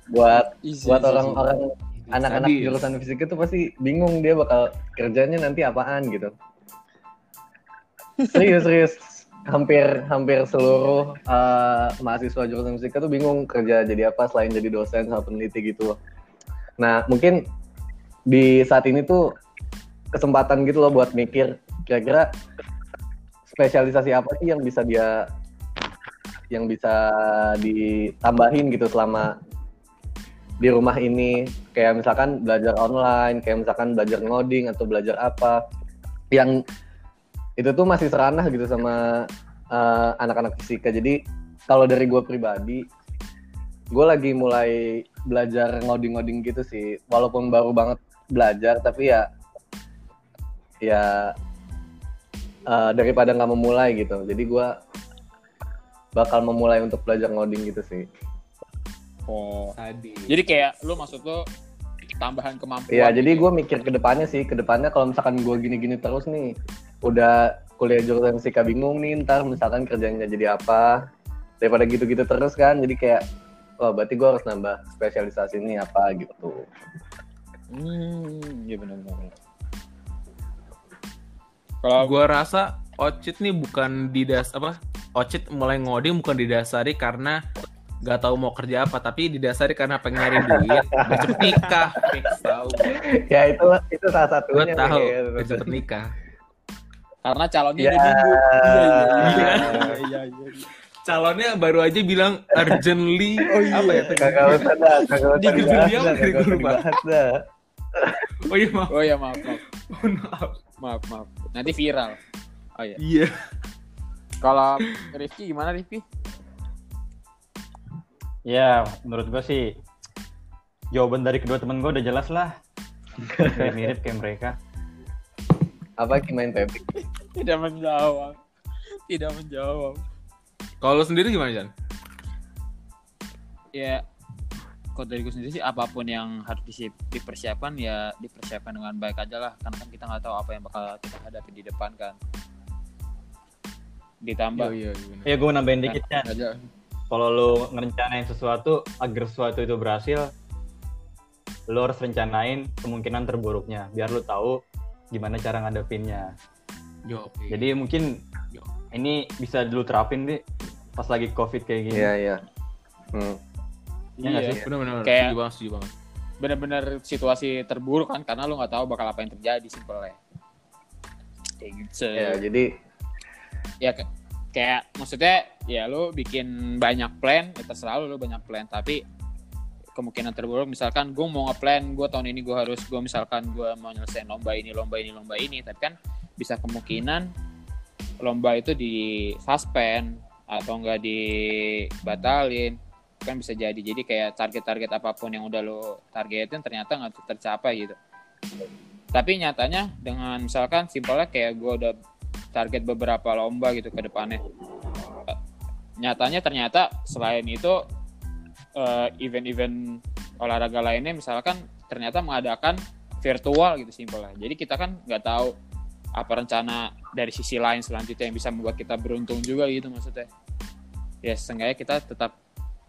buat buat orang-orang anak-anak jurusan fisika tuh pasti bingung dia bakal kerjanya nanti apaan gitu. Serius serius. Hampir hampir seluruh eh, mahasiswa jurusan fisika tuh bingung kerja jadi apa selain jadi dosen sama peneliti gitu. Loh. Nah mungkin di saat ini tuh kesempatan gitu loh buat mikir kira-kira spesialisasi apa sih yang bisa dia yang bisa ditambahin gitu selama di rumah ini kayak misalkan belajar online kayak misalkan belajar ngoding atau belajar apa yang itu tuh masih seranah gitu sama eh, anak-anak fisika jadi kalau dari gue pribadi gue lagi mulai belajar ngoding-ngoding gitu sih. Walaupun baru banget belajar, tapi ya ya eh, daripada nggak memulai gitu. Jadi gua bakal memulai untuk belajar ngoding gitu sih. Oh. Tadi. Jadi kayak lu maksud lu tambahan kemampuan. Iya, gitu jadi ya? gue mikir ke depannya sih, ke depannya kalau misalkan gue gini-gini terus nih, udah kuliah jurusan fisika bingung nih, ntar misalkan kerjanya jadi apa, daripada gitu-gitu terus kan, jadi kayak, wah berarti gue harus nambah spesialisasi ini apa gitu. Hmm, iya benar benar. Kalau Gua rasa Ocit nih bukan didas apa? Ocit mulai ngoding bukan didasari karena nggak tahu mau kerja apa, tapi didasari karena pengen nyari duit, cepet nikah. Fix tahu. ya itu itu salah Gue satunya. tahu, nih. biar cepet nikah. karena calonnya Ya. udah nunggu. Iya iya iya. Iya. Iya iya iya. Calonnya baru aja bilang urgently. Apa ya? Kagak usah dah, kagak usah dibahas dia dah, kagak usah dibahas dah. Oh iya maaf, Oh ya maaf maaf mohon maaf. maaf maaf. Nanti viral. Oh iya. Iya. Kalau Rifki gimana Rifki? Ya, menurut gue sih jawaban dari kedua temen gue udah jelas lah. Kayak mirip kayak mereka. Apa main Pepe? Tidak menjawab. Tidak menjawab. Kalau lu sendiri gimana Jan? Ya, kalau dari gue sendiri sih apa pun yang harus disi- dipersiapkan ya dipersiapkan dengan baik aja lah. Karena kan kita nggak tahu apa yang bakal kita hadapi di depan kan. Ditambah. iya iya. bener. Ya gue nambahin dikitnya. aja. Kalau lu ngerencanain sesuatu agar sesuatu itu berhasil, lu harus rencanain kemungkinan terburuknya biar lu tahu gimana cara ngadepinnya. Yo, oke. Jadi mungkin Yo. ini bisa dulu terapin deh pas lagi covid kayak gini. Iya iya. Hmm. Iya Iya. sih? bener-bener Kayak- setuju banget, setuju banget. bener-bener situasi terburuk kan karena lu nggak tahu bakal apa yang terjadi simpelnya kayak gitu Ya jadi ya kayak maksudnya ya lu bikin banyak plan ya terserah lu, lu banyak plan. Tapi kemungkinan terburuk misalkan gue mau ngeplan gue tahun ini gue harus gue misalkan gue mau nyelesain lomba ini lomba ini lomba ini. Tapi kan bisa kemungkinan lomba itu di suspend atau enggak dibatalin. Kan bisa jadi. Jadi kayak target-target apa pun yang udah lo targetin ternyata nggak tercapai gitu. Tapi nyatanya dengan misalkan simpelnya kayak gue udah target beberapa lomba gitu ke depannya. Eh, nyatanya ternyata selain itu eh, event-event olahraga lainnya misalkan ternyata mengadakan virtual gitu simpelnya. Jadi kita kan nggak tahu apa rencana dari sisi lain selanjutnya yang bisa membuat kita beruntung juga gitu maksudnya. Ya seenggaknya kita tetap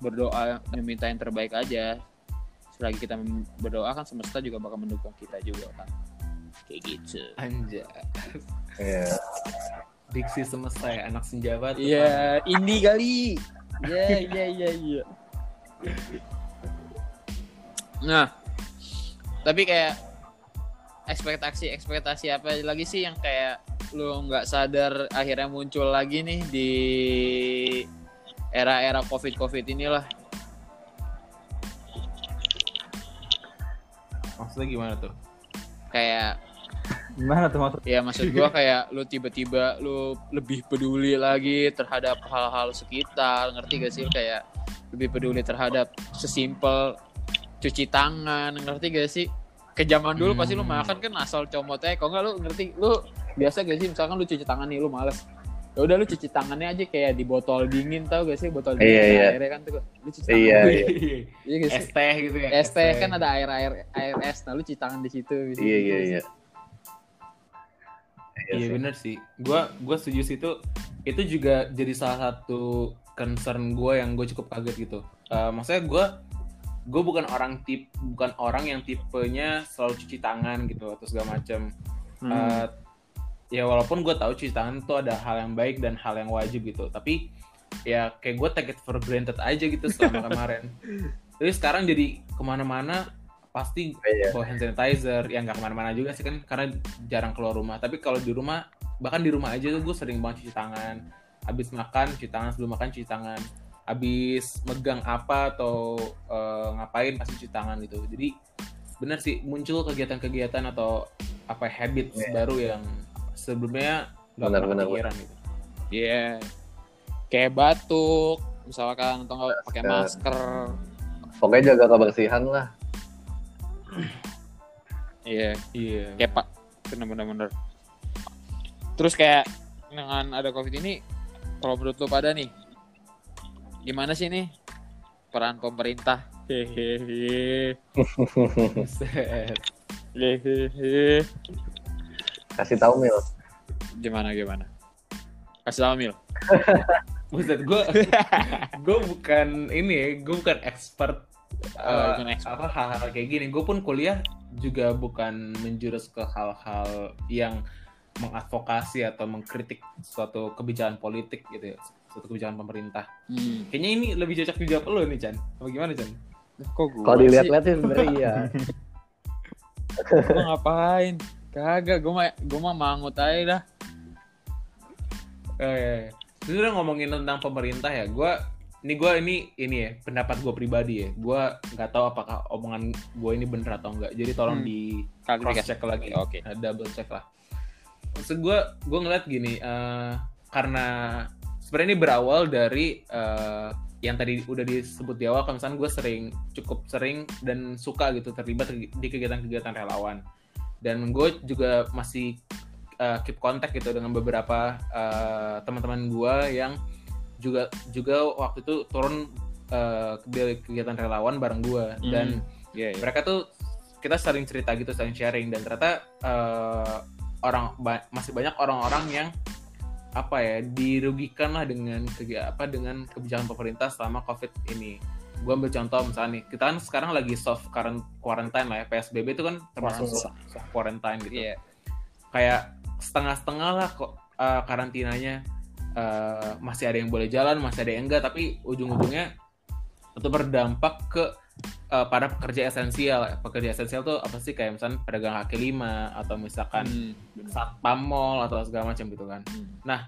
berdoa meminta yang terbaik aja. Selagi kita berdoa kan semesta juga bakal mendukung kita juga kan. Kayak gitu. Anjay. Ya. Diksi semesta ya, anak senjawa. Iya, ini kali. Iya, <laughs> iya, iya, iya. Nah, tapi kayak ekspektasi ekspektasi apa lagi sih yang kayak lu nggak sadar akhirnya muncul lagi nih di era-era covid covid inilah Maksudnya gimana tuh? kayak Gimana tuh maksud? ya maksud gua kayak lu tiba-tiba lu lebih peduli lagi terhadap hal-hal sekitar ngerti gak sih kayak lebih peduli terhadap sesimpel cuci tangan ngerti gak sih ke zaman dulu pasti lu Hmm. makan kan asal comot aja kok nggak lu ngerti lu biasa gak sih misalkan lu cuci tangan nih lu males ya udah lu cuci tangannya aja kayak di botol dingin tau gak sih botol dingin Iya, iya. airnya kan tuh lu cuci tangan Iya, iya. iya sih es teh gitu ya. es teh kan ada air air air es nah lu cuci tangan di situ gitu. Iya iya iya. Iya bener sih. Gua gua setuju sih itu itu juga jadi salah satu concern gue yang gue cukup kaget gitu. Eh, maksudnya gue gue bukan orang tip bukan orang yang tipenya selalu cuci tangan gitu atau segala macam. Hmm. Eh, ya walaupun gue tahu cuci tangan itu ada hal yang baik dan hal yang wajib gitu. Tapi ya kayak gue take it for granted aja gitu selama <laughs> kemarin. Tapi sekarang jadi ke mana-mana pasti Iya. bawa hand sanitizer yang nggak ke mana-mana juga sih kan karena jarang keluar rumah. Tapi kalau di rumah bahkan di rumah aja tuh gue sering banget cuci tangan. Habis makan cuci tangan sebelum makan cuci tangan. Habis megang apa atau eh, ngapain pasti cuci tangan gitu. Jadi bener sih muncul kegiatan-kegiatan atau apa habit Iya. baru yang sebelumnya nggak Benar, pernah benar, kepikiran gitu. Iya. Kayak batuk, misalkan atau nggak pakai masker, pokoknya jaga kebersihan lah Iya, Iya. kayak pak bener-bener bener. Terus kayak dengan ada covid ini, kalau menurut lu pada nih, gimana sih nih peran pemerintah? Hehehe, hehehe. kasih tahu mil Gimana gimana? Kasih tau Mil. <laughs> Buset, gue gue bukan ini ya, gue bukan expert Eh, apa hal-hal kayak gini. Gue pun kuliah juga bukan menjurus ke hal-hal yang mengadvokasi atau mengkritik suatu kebijakan politik gitu ya, suatu kebijakan pemerintah. Hmm. Kayaknya ini lebih cocok dijawab lo nih Chan. Apa gimana Chan? Kok kalau dilihat-lihat sih sebenarnya iya Gua ngapain? Kagak, gue mah gue mah mangut aja dah. Eh, udah ngomongin tentang pemerintah ya, gue ini gue ini ini ya pendapat gue pribadi ya, gue nggak tahu apakah omongan gue ini bener atau enggak. Jadi tolong Hmm. di cross check lagi, Oke. Nah, double check lah. Maksud gue gue ngeliat gini, eh, karena sebenarnya ini berawal dari eh, yang tadi udah disebut di awal, kalau misalnya gue sering cukup sering dan suka gitu terlibat di kegiatan-kegiatan relawan. Dan gue juga masih uh, keep kontak gitu dengan beberapa uh, teman-teman gua yang juga juga waktu itu turun uh, ke kegiatan relawan bareng gua Hmm. dan Iya, iya. mereka tuh kita sering cerita gitu sering sharing dan ternyata uh, orang ba- masih banyak orang-orang yang apa ya dirugikan lah dengan apa dengan kebijakan pemerintah selama covid ini gue ambil contoh misalnya nih kita kan sekarang lagi soft current quarantine lah ya psbb itu kan termasuk Quarantine. soft quarantine gitu Iya. kayak setengah-setengah lah kok uh, karantinanya Uh, masih ada yang boleh jalan masih ada yang enggak tapi ujung-ujungnya itu berdampak ke uh, para pekerja esensial. Pekerja esensial tuh apa sih? Kayak misalnya pedagang kaki lima atau misalkan Hmm, satpam mall atau segala macam gitu kan. Hmm.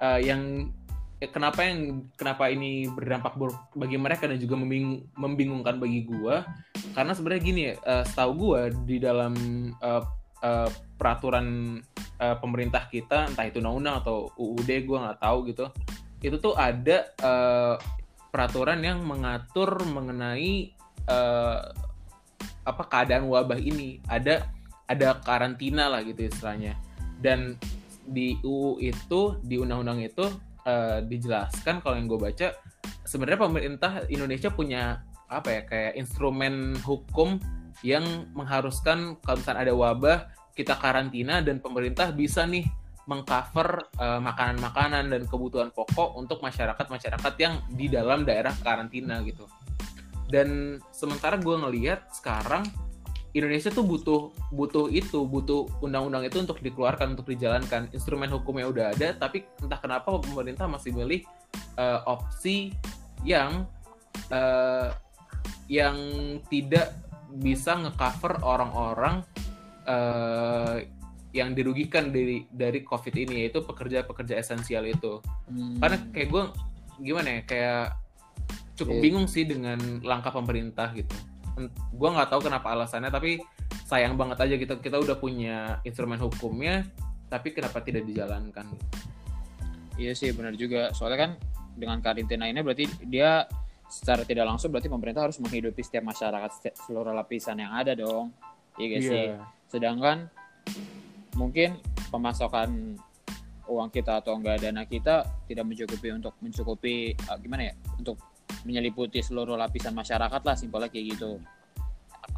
uh, yang eh, kenapa yang kenapa ini berdampak buruk bagi mereka dan juga membing- membingungkan bagi gua? Karena sebenarnya gini ya uh, setahu gua di dalam uh, uh, peraturan uh, pemerintah kita entah itu undang-undang atau UUD gua nggak tahu gitu itu tuh ada uh, peraturan yang mengatur mengenai uh, apa keadaan wabah ini. Ada ada karantina lah gitu istilahnya. Dan di UU itu di undang-undang itu eh, dijelaskan kalau yang gue baca sebenarnya pemerintah Indonesia punya apa ya kayak instrumen hukum yang mengharuskan kalau misalnya ada wabah kita karantina dan pemerintah bisa nih mengcover eh, makanan-makanan dan kebutuhan pokok untuk masyarakat-masyarakat yang di dalam daerah karantina gitu. Dan sementara gue ngelihat sekarang Indonesia tuh butuh butuh itu, butuh undang-undang itu untuk dikeluarkan, untuk dijalankan. Instrumen hukumnya udah ada, tapi entah kenapa pemerintah masih milih eh, opsi yang eh, yang tidak bisa ngecover orang-orang eh, yang dirugikan dari dari COVID ini yaitu pekerja-pekerja esensial itu. Hmm. Karena kayak gue gimana ya kayak cukup Iya. bingung sih dengan langkah pemerintah gitu. Gue nggak tahu kenapa alasannya tapi sayang banget aja kita kita udah punya instrumen hukumnya tapi kenapa tidak dijalankan? Iya sih benar juga. Soalnya kan dengan karantina ini berarti dia secara tidak langsung berarti pemerintah harus menghidupi setiap masyarakat setiap seluruh lapisan yang ada dong. Iya gak sih? Sedangkan mungkin pemasukan uang kita atau enggak dana kita tidak mencukupi untuk mencukupi eh, gimana ya? Untuk menyeliputi seluruh lapisan masyarakat lah simpelnya kayak gitu.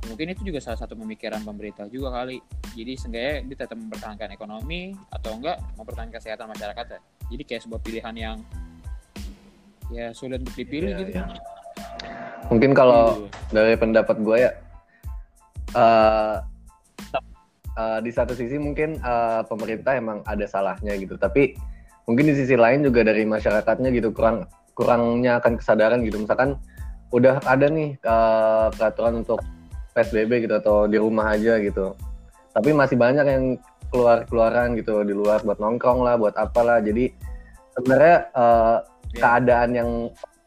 Mungkin itu juga salah satu pemikiran pemerintah juga kali. Jadi seenggaknya dia tetap mempertahankan ekonomi atau enggak mempertahankan kesehatan masyarakat ya. Jadi kayak sebuah pilihan yang ya sulit untuk dipilih Iya, gitu. iya. Mungkin kalau Iya. dari pendapat gue ya, eh eh, di satu sisi mungkin eh, pemerintah emang ada salahnya gitu, tapi mungkin di sisi lain juga dari masyarakatnya gitu kurang kurangnya akan kesadaran gitu. Misalkan udah ada nih eh, peraturan untuk PSBB gitu atau di rumah aja gitu, tapi masih banyak yang keluar keluaran gitu di luar buat nongkrong lah, buat apalah. Jadi sebenarnya eh, keadaan yang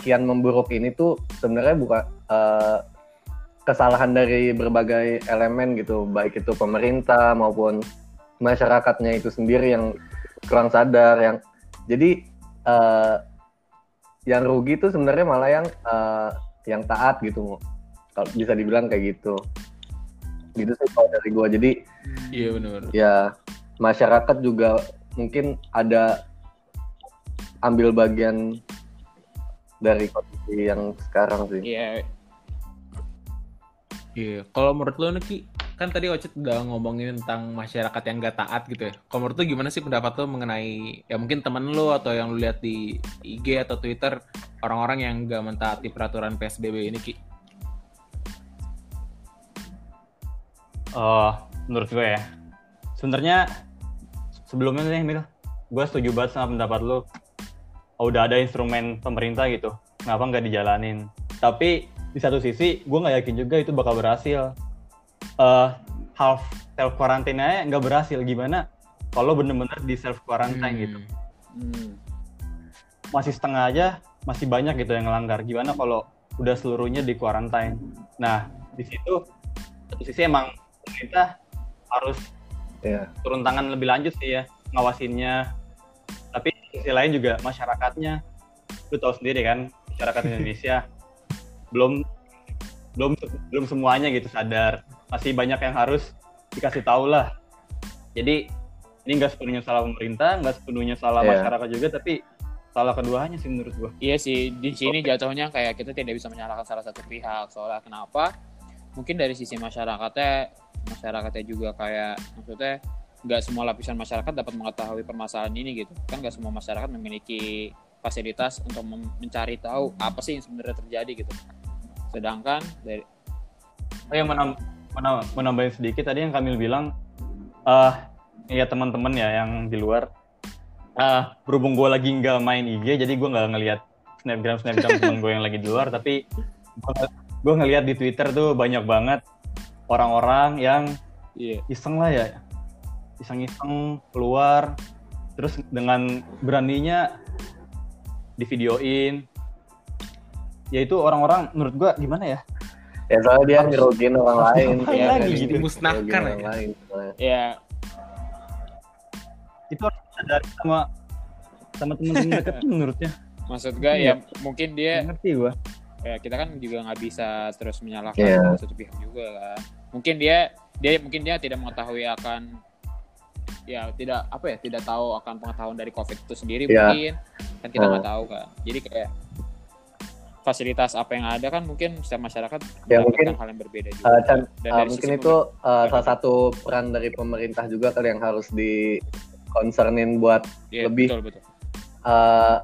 kian memburuk ini tuh sebenarnya bukan eh, kesalahan dari berbagai elemen gitu, baik itu pemerintah maupun masyarakatnya itu sendiri yang kurang sadar, yang jadi eh, yang rugi tuh sebenarnya malah yang eh, yang taat gitu, kalau bisa dibilang kayak gitu. Gitu sih kalau dari gue jadi Iya benar. ya masyarakat juga mungkin ada ambil bagian dari kondisi yang sekarang sih Iya, Iya. Kalau menurut lo nih Ki, kan tadi Ocit udah ngomongin tentang masyarakat yang gak taat gitu ya. Kalau menurut lo gimana sih pendapat lo mengenai ya mungkin temen lo atau yang lo lihat di IG atau Twitter orang-orang yang gak mentaati peraturan PSBB ini Ki? Eh, menurut gue ya sebenarnya sebelumnya nih Mil gue setuju banget sama pendapat lu Oh, udah ada instrumen pemerintah gitu. Kenapa nggak dijalanin? Tapi di satu sisi gue nggak yakin juga itu bakal berhasil. Eh half self quarantine aja nggak berhasil. Gimana? Kalau bener-bener di self quarantine gitu. Hmm. masih setengah aja masih banyak gitu yang ngelanggar. Gimana kalau udah seluruhnya di quarantine? Nah di situ satu sisi emang pemerintah harus ya turun tangan lebih lanjut sih ya ngawasinnya sisi lain juga masyarakatnya lu tahu sendiri kan masyarakat <laughs> Indonesia belum belum belum semuanya gitu sadar masih banyak yang harus dikasih tahu lah jadi ini nggak sepenuhnya salah pemerintah nggak sepenuhnya salah Iya. masyarakat juga tapi salah keduanya sih menurut gua Iya sih, di sini jatuhnya kayak kita tidak bisa menyalahkan salah satu pihak. Soalnya kenapa? Mungkin dari sisi masyarakatnya, masyarakatnya juga kayak maksudnya nggak semua lapisan masyarakat dapat mengetahui permasalahan ini gitu. Kan nggak semua masyarakat memiliki fasilitas untuk mencari tahu apa sih yang sebenarnya terjadi gitu. Sedangkan dari Oh ya menam, menam, menambahin sedikit tadi yang Kamil bilang, eh ya teman-teman ya yang di luar, eh berhubung gue lagi nggak main IG, jadi gue nggak ngelihat snapgram snapgram <laughs> teman gue yang lagi di luar, tapi gue ngelihat di Twitter tuh banyak banget orang-orang yang iya iseng lah ya, iseng-iseng keluar, terus dengan beraninya divideoin, ya itu orang-orang menurut gue gimana ya? ya soalnya dia ngerugiin orang lain ya, lagi kan? gitu? Orang aja. lain ya Itu harus sadari sama sama teman-teman <laughs> deket tuh menurutnya. maksud gue Iya. ya mungkin dia ngerti gue. ya kita kan juga nggak bisa terus menyalahkan Iya. salah satu pihak juga kan mungkin dia dia mungkin dia tidak mengetahui akan ya tidak apa ya tidak tahu akan pengetahuan dari covid itu sendiri Iya. mungkin. Kan kita nggak Hmm. tahu kan jadi kayak fasilitas apa yang ada kan mungkin setiap masyarakat Ya, mungkin, hal yang berbeda juga. Uh, Dan uh, dari mungkin itu uh, salah satu peran dari pemerintah juga kali yang harus di concernin buat Iya, lebih- betul betul. uh,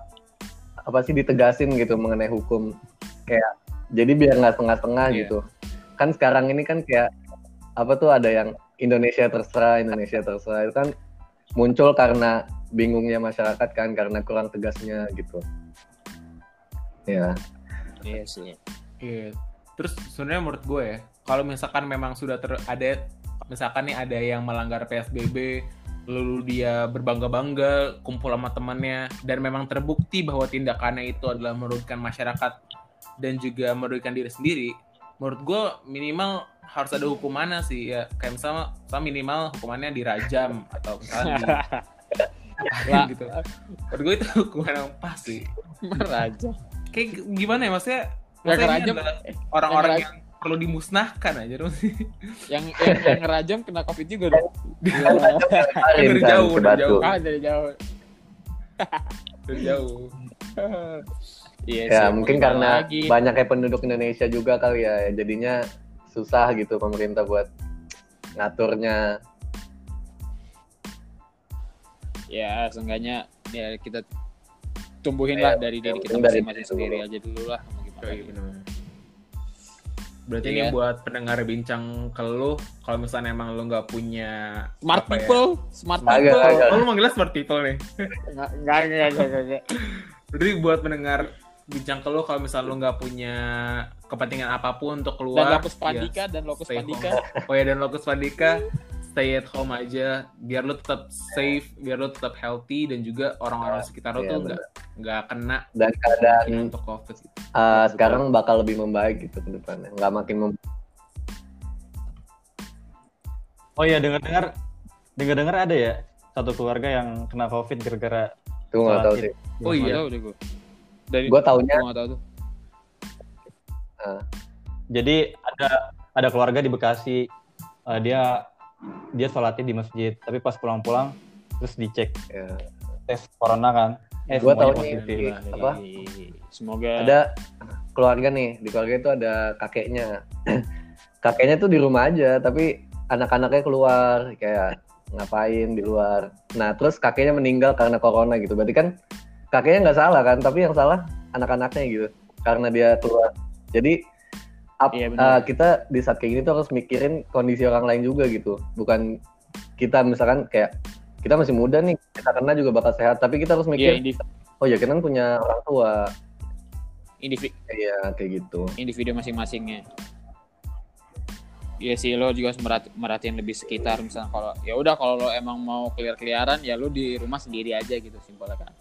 apa sih ditegasin gitu mengenai hukum. Kayak jadi biar nggak setengah-setengah Iya. gitu. Kan sekarang ini kan kayak apa tuh ada yang Indonesia terserah Indonesia terserah. Itu kan muncul karena bingungnya masyarakat kan karena kurang tegasnya gitu. Ya iya sih. Iya. Terus sebenarnya menurut gue ya, kalau misalkan memang sudah ter ada misalkan nih ada yang melanggar PSBB lalu dia berbangga-bangga kumpul sama temannya dan memang terbukti bahwa tindakannya itu adalah merugikan masyarakat dan juga merugikan diri sendiri menurut gue minimal harus ada hukumannya sih ya. Kayak misalnya, misalnya minimal hukumannya dirajam atau misalnya di <laughs> Lah. gitu. Menurut gue itu hukuman yang pas sih. Meraja kayak gimana ya maksudnya? Maksudnya adalah orang-orang yang yang perlu dimusnahkan aja dong. Sih yang yang, yang ngerajam kena covid juga dong. Dari kan, jauh, ke dari Batu. jauh. ah dari jauh. Dari jauh. Iya ya mungkin karena lagi. banyak kayak penduduk Indonesia juga kali ya jadinya susah gitu pemerintah buat ngaturnya ya seenggaknya ya kita tumbuhin Ya, lah dari diri kita masing-masing diri sendiri aja dulu lah mau gimana Iya, bener. Berarti Iya. ini buat pendengar bincang ke lu, kalau misalnya emang lu nggak punya smart ya? people smart Agak, people agak. Oh, lu manggilnya smart people nih. nggak nggak nggak nggak, nggak, nggak. Berarti buat pendengar bincang ke lu kalau misalnya lu nggak punya kepentingan apa pun untuk dan keluar. lokus pandika dan lokus stay pandika home. Oh ya dan lokus pandika stay at home aja biar lu tetap safe, biar lu tetap healthy dan juga orang-orang sekitar lu Iya, tuh nggak nggak kena dan keadaan untuk covid. gitu. uh, sekarang bakal lebih membaik gitu ke depannya nggak makin mem Oh iya dengar-dengar dengar-dengar ada ya satu keluarga yang kena covid gara-gara tuh nggak tahu sih Oh iya. tahu deh gue dari gue taunya gue nggak tahu tuh Jadi ada ada keluarga di Bekasi. Eh, dia dia sholatnya di masjid, tapi pas pulang-pulang terus dicek Ya. tes corona kan. Eh, Gua semuanya tahu nih, positif. Ki, apa? Semoga Ada keluarga nih, di keluarga itu ada kakeknya. <clears throat> kakeknya tuh di rumah aja, tapi anak-anaknya keluar kayak ngapain di luar. Nah, terus kakeknya meninggal karena corona gitu. Berarti kan kakeknya nggak salah kan, tapi yang salah anak-anaknya gitu. Karena dia keluar. Jadi up- Iya, uh, kita di saat kayak gini tuh harus mikirin kondisi orang lain juga gitu. Bukan kita misalkan kayak kita masih muda nih, kita kena juga bakal sehat, tapi kita harus Iya, mikir, individu, oh ya kita kan punya orang tua. individu, Iya, kayak gitu. individu masing-masingnya. Iya sih lo juga harus merhati- merhatiin lebih sekitar misalnya kalau ya udah kalau lo emang mau kelir-keliaran ya lo di rumah sendiri aja gitu simpelnya kan.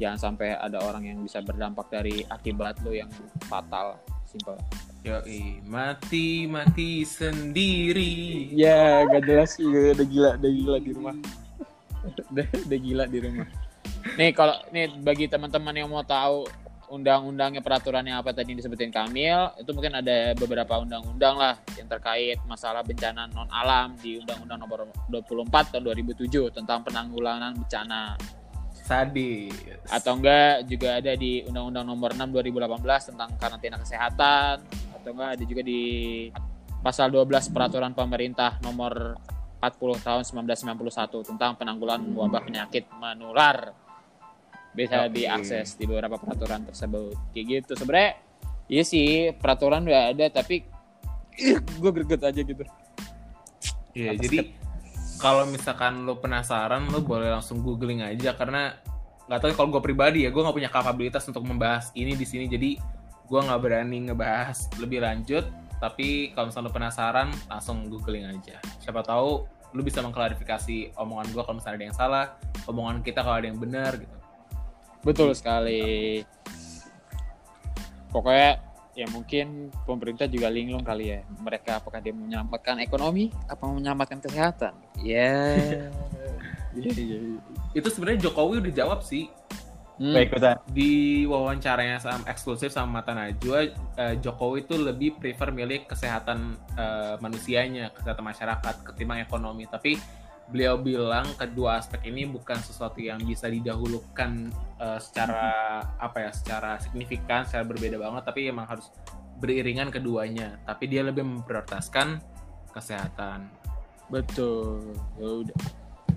Jangan sampai ada orang yang bisa berdampak dari akibat lo yang fatal simpel. Yoi, mati mati sendiri. Ya gak jelas udah gila udah gila di rumah. <laughs> udah, udah gila di rumah. Nih kalau nih bagi teman-teman yang mau tahu undang-undangnya peraturannya apa tadi disebutin Kamil itu mungkin ada beberapa undang-undang lah yang terkait masalah bencana non alam di Undang-Undang Nomor 24 tahun 2007 tentang penanggulangan bencana Sadis. atau enggak juga ada di Undang-Undang Nomor 6 2018 tentang karantina kesehatan. Atau enggak ada juga di pasal 12 peraturan pemerintah nomor 40 tahun 1991 tentang penanggulangan wabah penyakit menular. Bisa Oke. diakses di beberapa peraturan tersebut. Kayak gitu. Sebenarnya iya sih peraturan udah ada tapi gue greget aja gitu. Iya, jadi kalau misalkan lo penasaran, lo boleh langsung googling aja karena nggak tahu kalau gue pribadi ya, gue nggak punya kapabilitas untuk membahas ini di sini, jadi gue nggak berani ngebahas lebih lanjut. Tapi kalau misalnya lo penasaran, langsung googling aja. Siapa tahu lo bisa mengklarifikasi omongan gue kalau misalnya ada yang salah, omongan kita kalau ada yang benar gitu. Betul sekali. Pokoknya ya mungkin pemerintah juga linglung kali ya. Mereka apakah dia menyelamatkan ekonomi apa menyelamatkan kesehatan? Ya. <laughs> Iya, iya, iya. Itu sebenarnya Jokowi udah jawab sih Hmm. Baik, ikutan. di wawancaranya sama eksklusif sama Mata Najwa eh, Jokowi itu lebih prefer milik kesehatan eh, manusianya kesehatan masyarakat ketimbang ekonomi tapi beliau bilang kedua aspek ini bukan sesuatu yang bisa didahulukan eh, secara apa ya secara signifikan secara berbeda banget tapi emang harus beriringan keduanya tapi dia lebih memprioritaskan kesehatan Betul. Ya udah.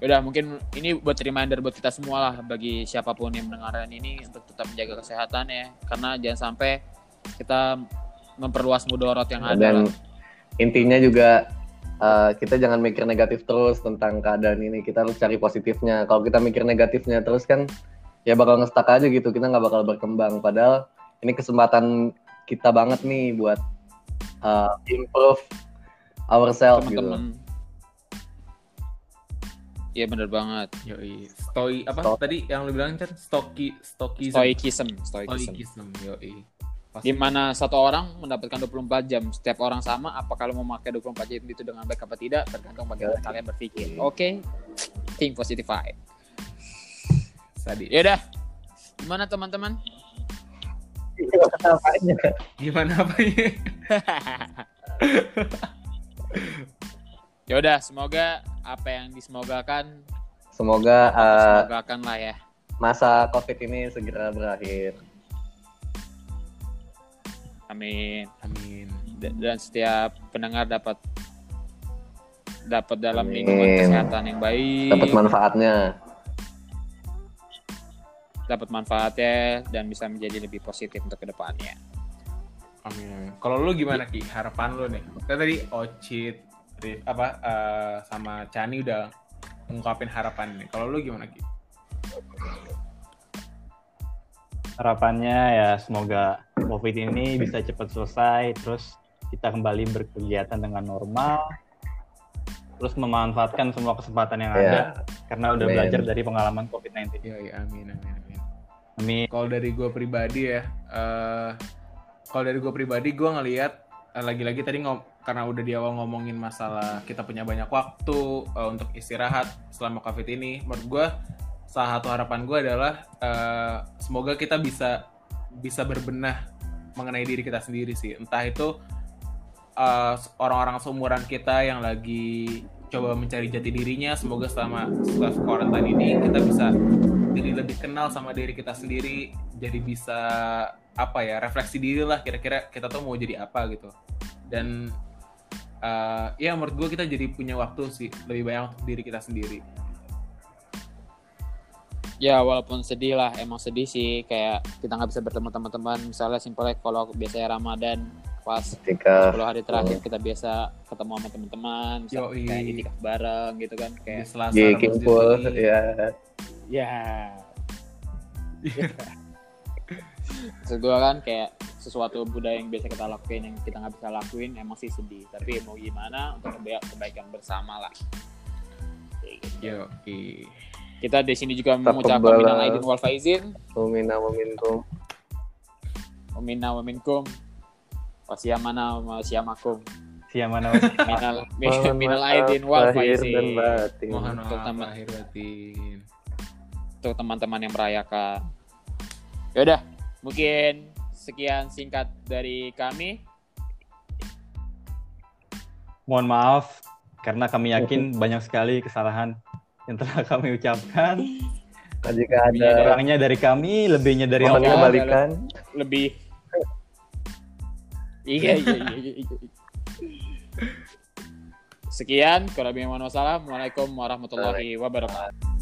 Udah mungkin ini buat reminder buat kita semua lah bagi siapa pun yang mendengarkan ini untuk tetap menjaga kesehatan ya. Karena jangan sampai kita memperluas mudorot yang ada. Dan intinya juga uh, kita jangan mikir negatif terus tentang keadaan ini. Kita harus cari positifnya. Kalau kita mikir negatifnya terus kan ya bakal ngestak aja gitu. Kita nggak bakal berkembang. Padahal ini kesempatan kita banget nih buat uh, improve ourselves gitu. teman-teman. Iya bener banget. yoi stoi apa Sto- tadi yang lu bilang Chan stoki stoki Stoikism, stoikism. stoikism yoi Di mana satu orang mendapatkan 24 jam, setiap orang sama, apa kalau mau pakai 24 jam itu dengan baik apa tidak, tergantung bagaimana kalian berpikir. Oke, think positive vibe. sadis Ya udah, gimana teman-teman? gimana apa ya <laughs> ya udah, semoga apa yang disemogakan, Semoga uh, semogakan lah ya. masa COVID ini segera berakhir. Amin. amin Dan setiap pendengar dapat dapat dalam Amin. lingkungan kesehatan yang baik, Dapat manfaatnya. dapat manfaatnya dan bisa menjadi lebih positif untuk ke depannya. Amin. amin. Kalau lu gimana Ki? Harapan lu nih? Kan tadi Ocit, Rif, apa eh, sama Chani udah ngungkapin harapan nih. Kalau lu gimana Ki? Harapannya ya semoga COVID ini bisa cepat selesai, terus kita kembali berkegiatan dengan normal, terus memanfaatkan semua kesempatan yang ada, Ya, karena udah Amin. belajar dari pengalaman COVID-19. Ya, ya amin amin amin. Amin. Kalau dari gue pribadi ya, eh kalau dari gue pribadi gue ngelihat eh, lagi-lagi tadi ngom karena udah di awal ngomongin masalah kita punya banyak waktu eh, untuk istirahat selama covid ini, menurut gue salah satu harapan gue adalah eh, semoga kita bisa bisa berbenah mengenai diri kita sendiri sih. Entah itu uh, orang-orang seumuran kita yang lagi coba mencari jati dirinya semoga selama self quarantine ini kita bisa jadi lebih kenal sama diri kita sendiri jadi bisa apa ya refleksi diri lah kira-kira kita tuh mau jadi apa gitu dan uh, ya menurut gue kita jadi punya waktu sih lebih banyak untuk diri kita sendiri Ya walaupun sedih lah, emang sedih sih kayak kita nggak bisa bertemu teman-teman. Misalnya simpelnya kalau biasanya Ramadan pas Ketika 10 hari terakhir kita biasa ketemu sama teman-teman, kayak itikaf bareng gitu kan di kayak Selasa di Kimpul Juni. ya ya. Maksud gue kan kayak sesuatu budaya yang biasa kita lakuin yang kita nggak bisa lakuin emang sih sedih. Tapi mau gimana untuk keba- kebaikan bersama lah. Kayak gitu. Kita di sini juga mengucapkan minal aidin wal faizin. Umina Muminkum Wamina waminkum. Wasiyamana wasyamakum Siapa mana? <laughs> Minal Mohon minal maaf aidin wal faizin. Mohon Untuk maaf teman- lahir batin. Untuk teman-teman yang merayakan. Yaudah Mungkin sekian singkat dari kami. Mohon maaf karena kami yakin banyak sekali kesalahan yang telah <laughs> kami ucapkan. Jika ada Kurangnya dari kami, lebihnya dari Allah. kembalikan Lebih Iya iya iya, iya, iya. Sekian, kurang lebih mohon maaf. Assalamualaikum warahmatullahi wabarakatuh.